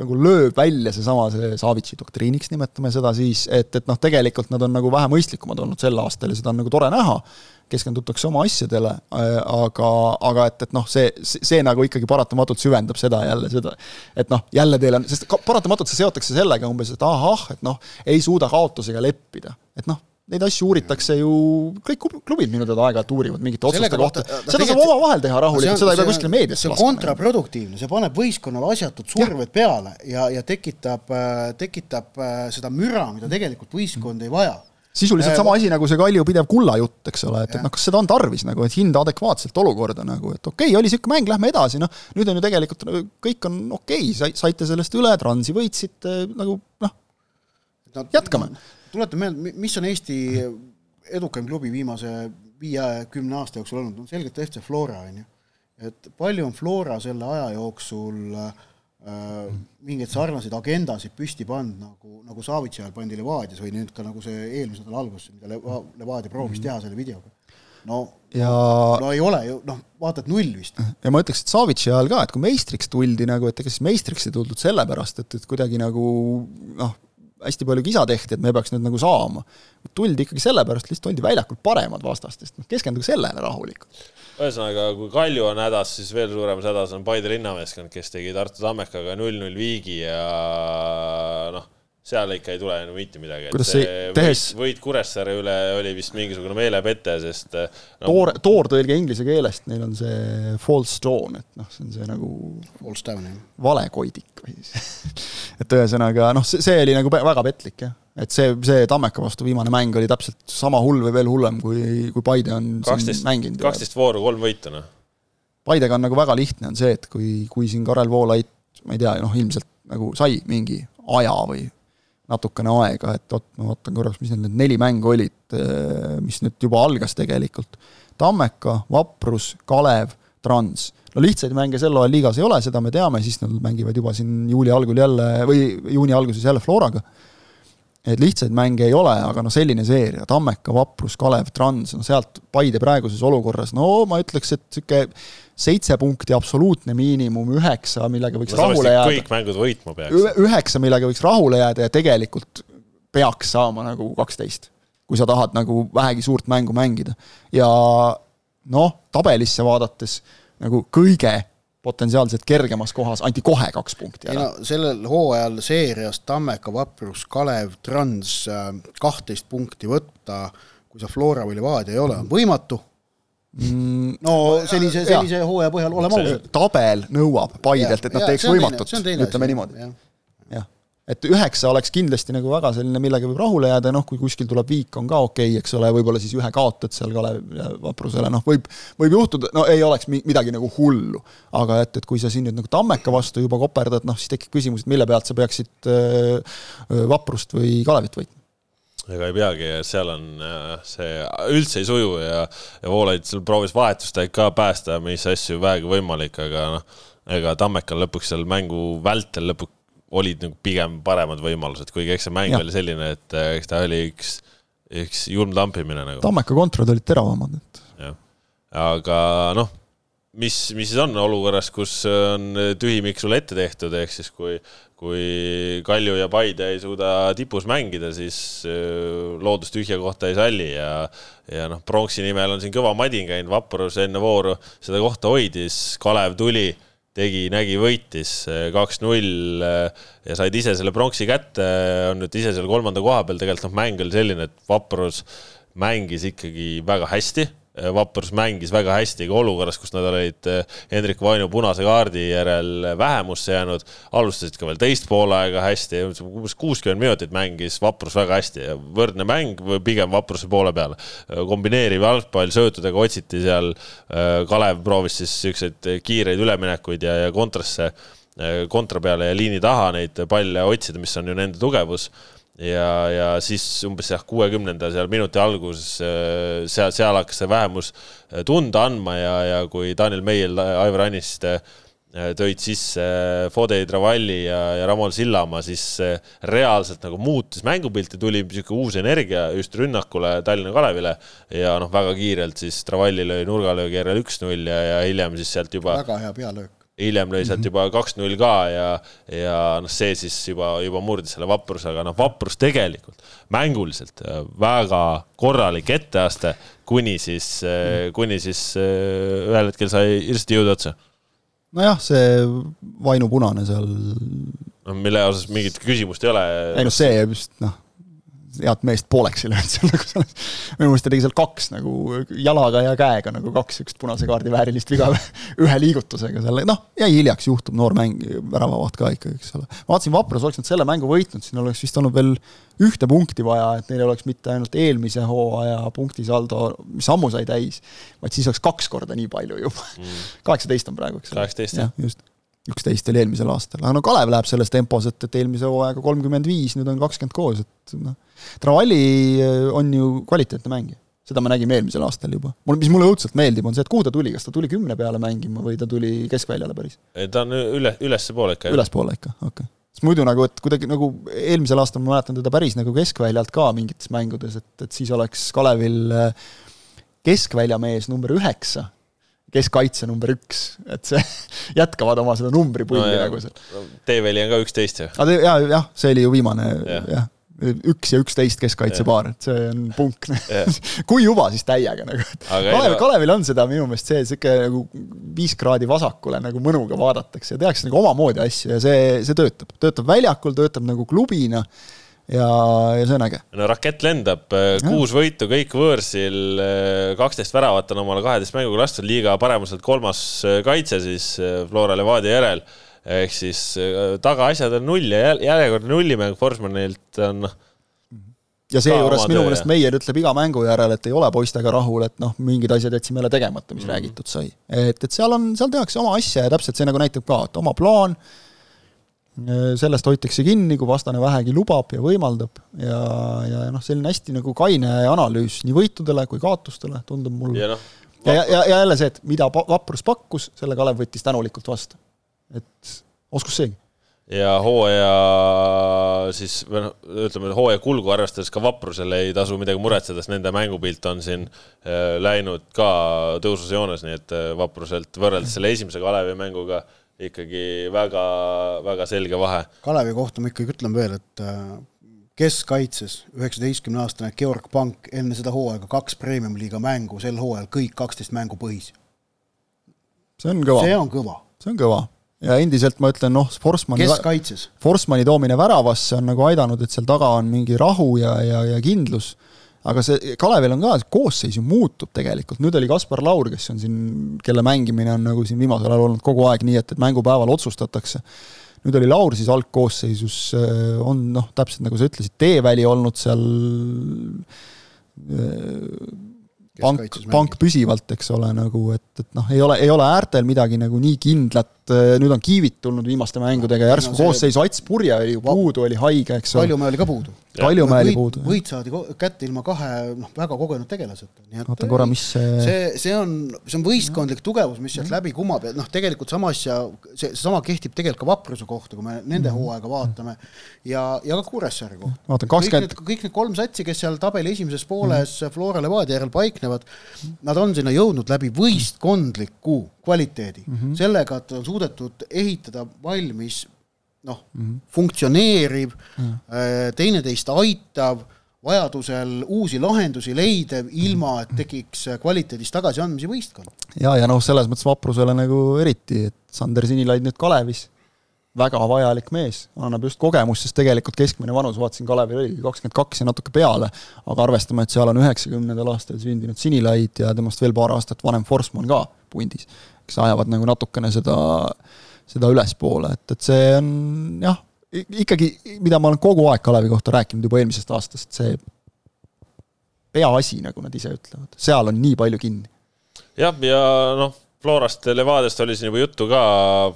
nagu lööb välja seesama see Savitsi doktriiniks, nimetame seda siis, et, et noh, tegelikult nad on nagu vähe mõistlikumad olnud sel aastal ja seda on nagu tore näha, keskendutakse oma asjadele, aga, aga et, et noh, see, see, nagu ikkagi paratamatult süvendab seda jälle, seda, et noh, jälle teil on, sest paratamatult see seotakse sellega umbes, et ahah, et noh, ei suuda kaotusega leppida, et noh, neid asju uuritakse ju, kõik klub- klubid minu teada aeg-ajalt uurivad mingite otsuste kohta, seda saab omavahel teha rahulikult, seda ei pea kuskile meediasse laskma. kontraproduktiivne, see paneb võistkonnale asjatud surved peale ja, ja tekitab, tekitab äh, seda müra, mida tegelikult võistkond ei vaja. Sisuliselt sama asi nagu see Kalju pidev kulla jutt, eks ole, et, et noh, kas seda on tarvis nagu, et hinda adekvaatselt olukorda nagu, et okei okay,, oli niisugune mäng, lähme edasi, noh, nüüd on ju tegelikult kõik on okei okay,, saite sellest üle, Transi võitsite, nagu noh, no, jätkame. tuletame meelde, mis on Eesti edukaim klubi viimase viie-kümne aasta jooksul olnud, on selgelt FC Flora, on ju. et palju on Flora selle aja jooksul äh, mingeid sarnaseid agendasid püsti pannud, nagu, nagu Savitsi ajal pandi Levadias või nüüd ka nagu see eelmise nädala alguses, mida Leva, Levadia proovis teha selle videoga. no ja no ei ole ju, noh, vaata et null vist. ja ma ütleks, et Savitsi ajal ka, et kui meistriks tuldi nagu, et ega siis meistriks ei tuldud sellepärast, et, et kuidagi nagu noh, hästi palju kisa tehti, et me peaks nüüd nagu saama. tuldi ikkagi sellepärast, lihtsalt oldi väljakul paremad vastastest, noh keskenduge sellele rahulikult. ühesõnaga, kui Kalju on hädas, siis veel suuremas hädas on Paide linnameeskond, kes tegi Tartu Tammekaga null-null viigi ja noh, seal ikka ei tule enam mitte midagi. Kuidas see tehes- võit, võit Kuressaare üle oli vist mingisugune meelepete, sest no, toor, toortõlge inglise keelest, neil on see false dawn, et noh, see on see nagu False down, jah. valekoidik või siis et ühesõnaga noh, see, see oli nagu väga petlik jah, et see, see Tammeka vastu viimane mäng oli täpselt sama hull või veel hullem, kui, kui Paide on siin kaksteist, mänginud. kaksteist vooru, kolm võitu, noh. Paidega on nagu väga lihtne, on see, et kui, kui siin Karel Voolaid, ma ei tea, noh ilmselt nagu sai mingi aja või natukene aega, et oot, ma vaatan korraks, mis need need neli mängu olid, mis nüüd juba algas tegelikult. Tammeka, Vaprus, Kalev, Trans. no lihtsaid mänge sel hooajal liigas ei ole, seda me teame, siis nad mängivad juba siin juuli algul jälle või juuni alguses jälle Floraga. Et lihtsaid mänge ei ole, aga noh, selline seeria, Tammeka, Vaprus, Kalev, Trans, no sealt Paide praeguses olukorras, no ma ütleks, et niisugune seitse punkti absoluutne miinimum, üheksa, millega võiks rahule jääda kõik mängud võitma peaks. Ühe- üheksa, millega võiks rahule jääda ja tegelikult peaks saama nagu kaksteist, kui sa tahad nagu vähegi suurt mängu mängida. ja noh, tabelisse vaadates nagu kõige potentsiaalselt kergemas kohas anti kohe kaks punkti ära. no sellel hooajal seerias Tammeka, Vaprus, Kalev, Trans äh, kahtteist punkti võtta, kui sa Flora või Levadia ei ole, on võimatu Mm, no sellise, sellise hooaja põhjal oleme ausad. tabel nõuab Paidelt, et nad teeks võimatut, ütleme niimoodi. jah, et üheksa oleks kindlasti nagu väga selline, millega võib rahule jääda, noh, kui kuskil tuleb viik, on ka okei okay,, eks ole, võib-olla siis ühe kaotad seal Kalev Vaprusele, noh, võib, võib juhtuda, no ei oleks midagi nagu hullu. aga et, et kui sa siin nüüd nagu Tammeka vastu juba koperdad, noh, siis tekib küsimus, et mille pealt sa peaksid äh, Vaprust või Kalevit võitma ega ei peagi, seal on see üldse ei suju ja, ja Voolaid seal proovis vahetusteid ka päästa, mis asju vähegi võimalik, aga noh, ega Tammekal lõpuks seal mängu vältel lõpuks olid nagu pigem paremad võimalused, kuigi eks see mäng ja. oli selline, et eh, eks ta oli üks, üks julm tampimine nagu. Tammeka kontrad olid teravamad, et. jah, aga noh, mis, mis siis on olukorras, kus on tühimik sulle ette tehtud, ehk siis kui, kui Kalju ja Paide ei suuda tipus mängida, siis eh, loodus tühja kohta ei salli ja ja noh, pronksi nimel on siin kõva madin käinud, Vaprus enne vooru seda kohta hoidis, Kalev tuli tegi, nägi, võitis eh, kaks-null eh, ja said ise selle pronksi kätte, on nüüd ise seal kolmanda koha peal, tegelikult noh, mäng oli selline, et Vaprus mängis ikkagi väga hästi Vaprus mängis väga hästi ka olukorras, kus nad olid äh, Hendrik Vainu punase kaardi järel vähemusse jäänud, alustasid ka veel teist poolaega hästi, umbes kuuskümmend minutit mängis Vaprus väga hästi, võrdne mäng pigem Vapruse poole peal. Äh, kombineeriv jalgpall, söötudega otsiti seal, Kalev proovis siis niisuguseid kiireid üleminekuid ja, ja kontrasse, kontra peale ja liini taha neid palle otsida, mis on ju nende tugevus ja, ja siis umbes jah, kuuekümnenda seal minuti alguses äh, seal, seal hakkas see vähemus äh, tunda andma ja, ja kui Daniel Meiel, Aivar Anniste äh, tõid sisse Fodei Travalli ja, ja Ramon Sillamaa, siis reaalselt nagu muutus mängupilti, tuli niisugune uus energia just rünnakule Tallinna Kalevile ja noh, väga kiirelt siis Travalli lõi nurgalöögi järel üks-null ja, ja hiljem siis sealt juba väga hea pealöök hiljem lõi sealt mhm. juba kaks-null ka ja, ja noh, see siis juba, juba murdis selle vapruse, aga noh, vaprus tegelikult mänguliselt äh, väga korralik etteaste, kuni siis, äh, kuni siis äh, ühel hetkel sai hirmsasti jõudu otsa. nojah, see vainupunane seal. no mille osas mingit küsimust ei ole. ei noh, see just noh head meest pooleks ei löönud seal nagu selles, minu meelest ta tegi seal kaks nagu jalaga ja käega nagu kaks niisugust punase kaardi väärilist viga ühe liigutusega seal, noh, jäi hiljaks, juhtub, noor mäng, väravavaht ka ikkagi, eks ole. vaatasin, Vapras oleks nad selle mängu võitnud, siin oleks vist olnud veel ühte punkti vaja, et neil oleks mitte ainult eelmise hooaja punktisaldo, mis ammu sai täis, vaid siis oleks kaks korda nii palju juba mm.. kaheksateist on praegu, eks ole. kaheksateist, jah. just üksteist oli eelmisel aastal, aga no Kalev läheb selles tempos, et, et eelmise hooajaga kolmkümmend viis, nüüd on kakskümmend koos, et noh, Travalli äh, on ju kvaliteetne mängija. seda me nägime eelmisel aastal juba. mul, mis mulle õudselt meeldib, on see, et kuhu ta tuli, kas ta tuli kümne peale mängima või ta tuli keskväljale päris? ta on üle, ülespoole ikka. ülespoole ikka, okei okay. sest muidu nagu, et kuidagi nagu eelmisel aastal ma mäletan teda päris nagu keskväljalt ka mingites mängudes, et, et siis oleks Kalevil äh, keskväljamees number üheksa keskkaitse number üks, et see, jätkavad oma seda numbripulli no, nagu seal. Teeveli on ka üksteist ju. jaa, jah, see oli ju viimane jah ja. üks ja üksteist keskkaitsepaar, et see on punk kui juba, siis täiega nagu. Kalev, Kalevil on seda minu meelest see sihuke nagu viis kraadi vasakule nagu mõnuga vaadatakse ja tehakse nagu omamoodi asju ja see, see töötab, töötab väljakul, töötab nagu klubina ja, ja see on äge. no rakett lendab, äh, kuus võitu kõik võõrsil, äh, kaksteist väravat on omale kaheteist mänguga lastud, liiga paremuselt kolmas äh, kaitse siis Flora Levadia järel. ehk siis tagaasjad on null ja järjekordne nullimäng Forsmanilt on noh ja seejuures minu meelest Meier ütleb iga mängu järel, et ei ole poistega rahul, et noh, mingid asjad jätsime jälle tegemata, mis mm -hmm. räägitud sai. et, et seal on, seal tehakse oma asja ja täpselt see nagu näitab ka, et oma plaan äh,, sellest hoitakse kinni, kui vastane vähegi lubab ja võimaldab ja, ja noh, selline hästi nagu kaine analüüs nii võitudele kui kaotustele, tundub mulle. ja, no, ja, ja, ja jälle see, et mida Vaprus pakkus, selle Kalev võttis tänulikult vastu. et oskus seegi. ja hooaja siis, või noh, ütleme hooaja kulgu arvestades ka Vaprusel ei tasu midagi muretseda, sest nende mängupilt on siin äh, läinud ka tõusus joones, nii et äh, Vapruselt võrreldes selle esimese Kalevi mänguga ikkagi väga, väga selge vahe. Kalevi kohta ma ikkagi ütlen veel, et äh, keskkaitses üheksateistkümne aastane Georg Pank enne seda hooaega kaks premium-liiga mängu, sel hooajal kõik kaksteist mängu põhis. see on kõva. see on kõva. see on kõva ja endiselt ma ütlen, noh, Forsmani keskkaitses. Forsmani toomine väravasse on nagu aidanud, et seal taga on mingi rahu ja, ja, ja kindlus aga see, Kalevil on ka, koosseis ju muutub tegelikult, nüüd oli Kaspar Laur, kes on siin, kelle mängimine on nagu siin viimasel ajal olnud kogu aeg nii, et, et mängupäeval otsustatakse. nüüd oli Laur siis algkoosseisus, äh, on noh, täpselt nagu sa ütlesid, Teeväli olnud seal pank, pank püsivalt, eks ole, nagu et, et noh, ei ole, ei ole äärtel midagi nagu nii kindlat, nüüd on Kiivit tulnud viimaste mängudega, järsku no, koosseisu Ats Purje oli ju puudu, oli haige, eks ole. Kaljumäe oli ka puudu. Kaljumäe oli puudu. võit saadi kätte ilma kahe noh, väga kogenud tegelaseta. vaata korra, mis see see, see on, see on võistkondlik tugevus, mis sealt läbi kumab ja noh, tegelikult sama asja, see, seesama kehtib tegelikult ka Vapruse kohta, kui me nende mhm. hooaega vaatame, ja, ja ka Kuressaare kohta. vaata, kakskümmend kõik need kolm satsi, kes seal tabeli esimeses pooles mm -hmm. Flora Levadia järel paiknevad, nad on sinna jõudnud läbi võistkondliku kvaliteedi mm, -hmm. sellega, et on suudetud ehitada valmis noh mm -hmm., funktsioneeriv mm, -hmm. teineteist aitav, vajadusel uusi lahendusi leidev, ilma et tekiks kvaliteedis tagasiandmisi võistkond. ja, ja noh, selles mõttes vaprusele nagu eriti, et Sander Sinilaid nüüd Kalevis, väga vajalik mees, annab just kogemust, sest tegelikult keskmine vanus, vaatasin, Kalevil oligi kakskümmend kaks ja natuke peale, aga arvestame, et seal on üheksakümnendal aastal sündinud Sinilaid ja temast veel paar aastat vanem Forsman ka pundis, kes ajavad nagu natukene seda äh, seda ülespoole, et, et see on jah, ikkagi, mida ma olen kogu aeg Kalevi kohta rääkinud juba eelmisest aastast, see peaasi, nagu nad ise ütlevad, seal on nii palju kinni. jah, ja noh, Florast ja Levadiast oli siin juba juttu ka,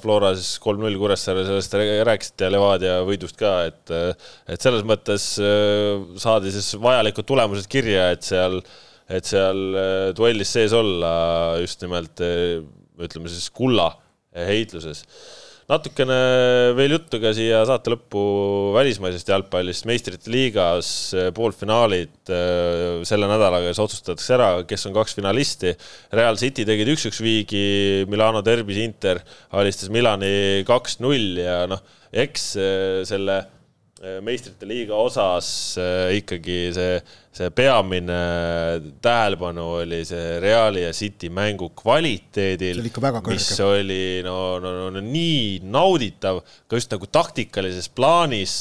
Flora siis kolm-null Kuressaare, sellest rääkisite ja Levadia võidust ka, et et selles mõttes äh, saadi siis vajalikud tulemused kirja, et seal, et seal äh, duellis sees olla just nimelt äh, ütleme siis kulla heitluses. natukene veel juttu ka siia saate lõppu välismaisest jalgpallist, meistrite liigas eh, poolfinaalid eh, selle nädalaga, siis otsustatakse ära, kes on kaks finalisti. Real City tegid üks-üks viigi, Milano derbis Inter alistas Milani kaks-null ja noh, eks eh, selle meistrite liiga osas ikkagi see see peamine tähelepanu oli see Reali ja City mängu kvaliteedil, mis oli no, no, no, no nii nauditav ka just nagu taktikalises plaanis,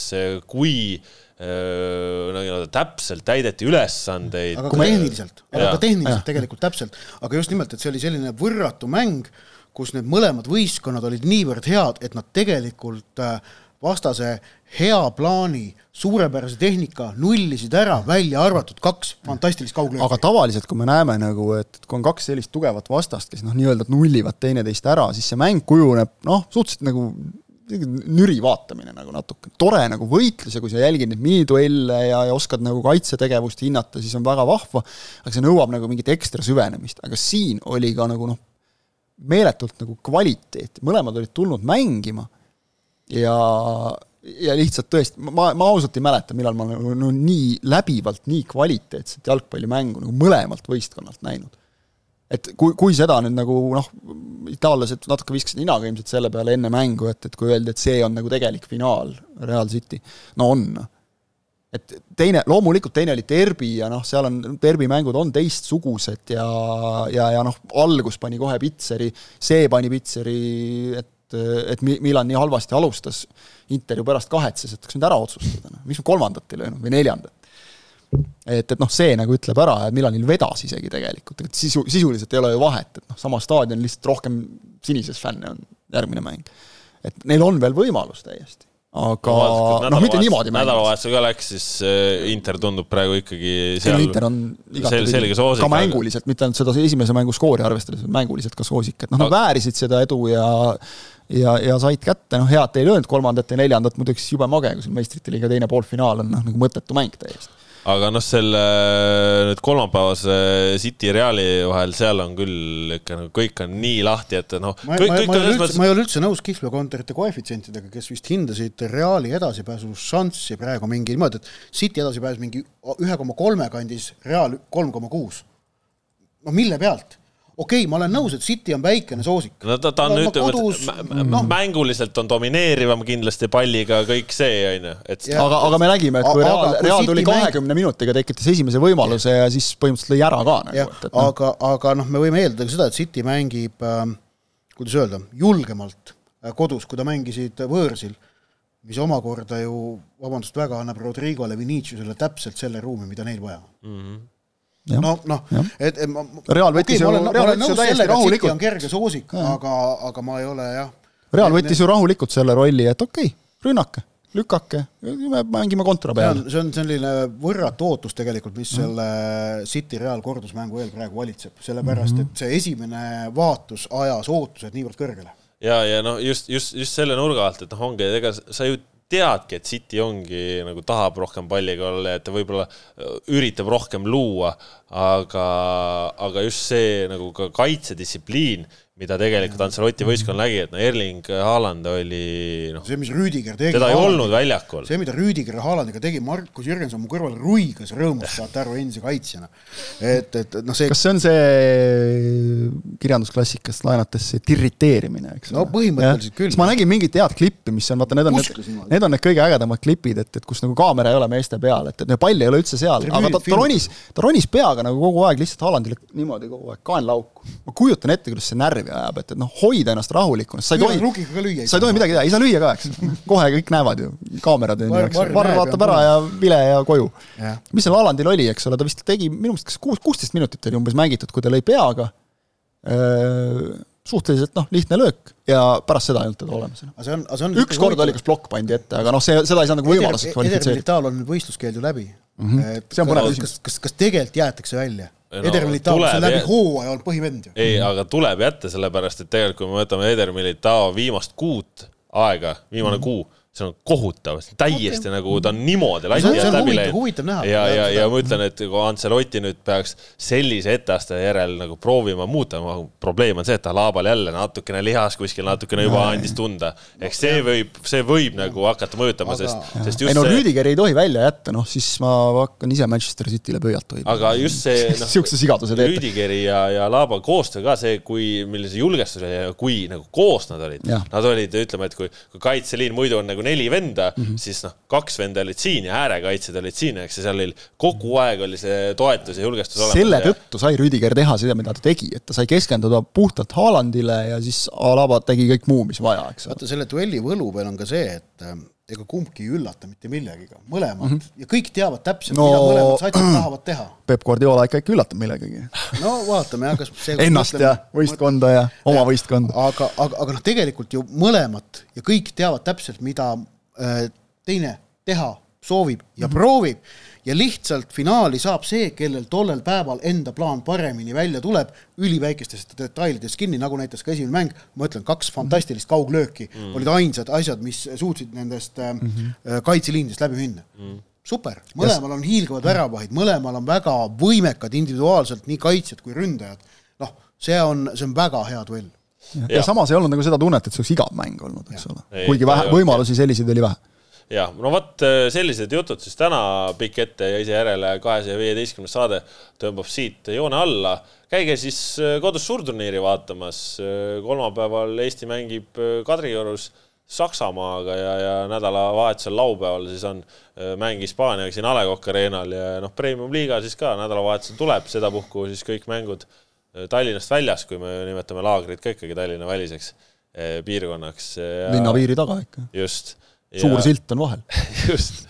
kui no nii-öelda täpselt täideti ülesandeid. aga ka tehniliselt, aga ka tehniliselt tegelikult täpselt, aga just nimelt, et see oli selline võrratu mäng, kus need mõlemad võistkonnad olid niivõrd head, et nad tegelikult äh, vastase hea plaani, suurepärase tehnika nullisid ära, välja arvatud kaks fantastilist kauglööki. aga tavaliselt, kui me näeme nagu, et kui on kaks sellist tugevat vastast, kes noh, nii-öelda nullivad teineteist ära, siis see mäng kujuneb noh, suhteliselt nagu nüri vaatamine nagu natuke, tore nagu võitlus ja kui sa jälgid neid miniduelle ja, ja oskad nagu kaitsetegevust hinnata, siis on väga vahva, aga see nõuab nagu mingit ekstra süvenemist, aga siin oli ka nagu noh, meeletult nagu kvaliteeti, mõlemad olid tulnud mängima ja, ja lihtsalt tõesti, ma, ma ausalt ei mäleta, millal ma nagu no, nii läbivalt nii kvaliteetset jalgpallimängu nagu mõlemalt võistkonnalt näinud. et kui, kui seda nüüd nagu noh, itaallased natuke viskasid ninaga ilmselt selle peale enne mängu, et, et kui öeldi, et see on nagu tegelik finaal, Real City, no on. et teine, loomulikult teine oli derbi ja noh, seal on, derbimängud on teistsugused ja, ja, ja noh, algus pani kohe Pitseri, see pani Pitseri, et et, et Milan nii halvasti alustas, Inter ju pärast kahetses, et oleks nüüd ära otsustada, noh, miks me kolmandat ei löönud või neljandat. et, et noh, see nagu ütleb ära, et Milanil vedas isegi tegelikult, et sisu, sisuliselt ei ole ju vahet, et noh, sama staadion, lihtsalt rohkem sinises fänne on järgmine mäng. et neil on veel võimalus täiesti aga noh, mitte niimoodi mängida. nädalavahetusel ka läks, siis äh, Inter tundub praegu ikkagi seal Inter on igatepidi selge soosik. ka mänguliselt, mitte ainult seda esimese mängu skoori arvestades, mänguliselt ka soosik, et noh, nad väärisid seda edu ja ja, ja said kätte, noh, head ei löönud kolmandat ja neljandat, muidugi siis jube mage, kui sul meistrite liiga teine poolfinaal on noh, nagu mõttetu mäng täiesti aga noh, selle nüüd kolmapäevase City Reali vahel, seal on küll ikka nagu kõik on nii lahti, et noh. ma, ei ole üldse nõus kihlveokontorite koefitsientidega, kes vist hindasid Reali edasipääsu šanssi praegu mingi niimoodi, et City edasipääs mingi ühe koma kolme kandis, Real kolm koma kuus. no mille pealt? Okei okay,, ma olen nõus, et City on väikene soosik. no ta, ta on nüüd kodus, no. mänguliselt on domineerivam kindlasti palliga kõik see, on ju, et. aga, aga me nägime, et kui Real, Real tuli kahekümne mäng... minutiga, tekitas esimese võimaluse ja, ja siis põhimõtteliselt lõi ära ka nagu. No. aga, aga noh, me võime eeldada ka seda, et City mängib äh,, kuidas öelda, julgemalt äh, kodus, kui ta mängisid võõrsil mis omakorda ju, vabandust väga, annab Rodrigole Viniciusele täpselt selle ruumi, mida neil vaja mm. -hmm no noh, et, et ma Real võttis okay, ju, Real võttis ju täiesti rahulikult. on kerge soosik, aga, aga ma ei ole jah, Real võttis ju rahulikult selle rolli, et okei okay,, rünnake, lükake, me mängime kontra see peal on, see on selline võrratu ootus tegelikult, mis selle City Real kordusmängu eel praegu valitseb, sellepärast Mhm. et see esimene vaatus ajas ootused niivõrd kõrgele. ja, ja noh, just, just, just selle nurga alt, et noh, ongi, ega sa ju teadki, et City ongi nagu tahab rohkem palliga olla et ta võib-olla äh, üritab rohkem luua, aga, aga just see nagu ka kaitsedistsipliin, mida tegelikult Ancelotti võistkond nägi, et no Erling Haaland oli noh, see, mis Rüüdiger tegi. teda ei olnud väljakul. see, mida Rüüdiger Haalandiga tegi, Markus Jürgenson mu kõrval ruigas rõõmust, saate aru, endise kaitsjana. et, et noh, see kas see on see kirjandusklassikast laenates see tirriteerimine, eks No põhimõtteliselt küll. ma nägin mingit head klippi, mis on, vaata, need on Puskas need, need on need kõige ägedamad klipid, et, et kus nagu kaamera ei ole meeste peal, et, et no pall ei ole üldse seal, aga ta, ta ronis, ta ronis peaga nagu kogu aeg lihtsalt Haalandile niimoodi kogu aeg kaenlauku. ma kujutan ette, kuidas see närvi ajab, et, et noh, hoida ennast rahulikuna, sa ei tohi sa ei tohi midagi teha, ei saa lüüa ka, eks. kohe kõik näevad ju, kaamerad on ju, eks varr. varr näeb vaatab ära ja vile ja koju mis seal Alandil oli, eks ole, ta vist tegi minu meelest kas kuus, kuusteist minutit oli umbes mängitud, kui ta lõi peaga. suhteliselt noh, lihtne löök ja pärast seda ei olnud teda olemas enam. aga see on, aga see on üks kord oli, kas plokk pandi ette, aga noh, see, seda ei saa nagu võimaluseks Eder kvalifitseerida. Militaal on võistluskeeld ju läbi mm. -hmm. See on põnev küsimus. kas, kas, kas tegelikult jäetakse välja No? Eder tuleb see on läbi hooaja olnud põhivend ju. ei, aga tuleb jätta, sellepärast et tegelikult kui me võtame Eder Militao viimast kuud aega, viimane mm -hmm. kuu, see on kohutav, täiesti okay. nagu ta on niimoodi lati alt läbi läinud. ja, ja, Seda- ja ma ütlen, et kui Ancelotti nüüd peaks sellise etteaste järel nagu proovima muuta, probleem on see, et Alabal jälle natukene lihas kuskil natukene juba andis tunda. eks see võib, see võib nagu hakata mõjutama, Aga- sest, sest ei just no see, Rüüdiger ei tohi välja jätta, noh siis ma hakkan ise Manchester City'le pöialt hoidma. aga just see noh, Siukse sigaduse teete. Rüdigeri ja, ja Laaba koostöö ka see, kui, millise julgestus oli ja kui nagu koos nad olid. Nad olid, ütleme, et kui, kui kaitseliin muidu on nagu neli venda mm. -hmm. siis noh, kaks venda olid siin ja äärekaitsjad olid siin, eks ja seal oli kogu aeg oli see toetus ja julgestus olemas. selle tõttu sai Rüdiger teha seda, mida ta tegi, et ta sai keskenduda puhtalt Haalandile ja siis Alaba tegi kõik muu, mis vaja, eks vaata selle duelli võlu peal on ka see, et äh, ega kumbki ei üllata mitte millegiga, mõlemad mm -hmm. ja kõik teavad täpselt no..., mida mõlemad satsid tahavad teha. Peep Guardiola ikka ikka üllatab millegagi. no vaatame jah, kas see Ennast ja võistkonda ja oma võistkonda. aga, aga, aga noh, tegelikult ju mõlemad ja kõik teavad täpselt, mida äh, teine teha soovib ja mm -hmm. proovib ja lihtsalt finaali saab see, kellel tollel päeval enda plaan paremini välja tuleb, üliväikestest detailidest kinni, nagu näiteks ka esimene mäng, ma ütlen, kaks fantastilist kauglööki mm -hmm. olid ainsad asjad, mis suutsid nendest mm -hmm. kaitseliinidest läbi minna mm. -hmm. super, mõlemal on hiilgavad väravahid, mõlemal on väga võimekad individuaalselt nii kaitsjad kui ründajad. noh, see on, see on väga hea duell ja, samas ei olnud nagu seda tunnet, et see oleks igav mäng olnud, eks ole kuigi vähe võimalusi selliseid oli vähe. jah, no vot sellised jutud siis täna pikk ette ja ise järele kahesaja viieteistkümnes saade tõmbab siit joone alla. käige siis kodus suurturniiri vaatamas. kolmapäeval Eesti mängib Kadriorus Saksamaaga ja, ja nädalavahetusel laupäeval siis on äh, mäng Hispaaniaga siin A Le Coq Arena'l ja noh, Premium-liiga siis ka nädalavahetusel tuleb, sedapuhku siis kõik mängud äh, Tallinnast väljas, kui me nimetame laagrit ka ikkagi Tallinna väliseks äh, piirkonnaks. linnapiiri taga ikka. just. Suur silt on vahel. just,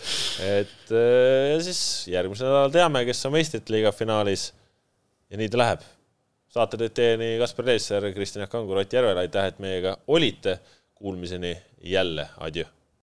et äh, ja siis järgmisel nädalal teame, kes on meistrite liiga finaalis. ja nii ta läheb. saate teed teieni Kaspar Teesser, Kristjan Jaak Kangur, Ott Järvel, aitäh, et meiega olite. Kuulmiseni jälle, adjöö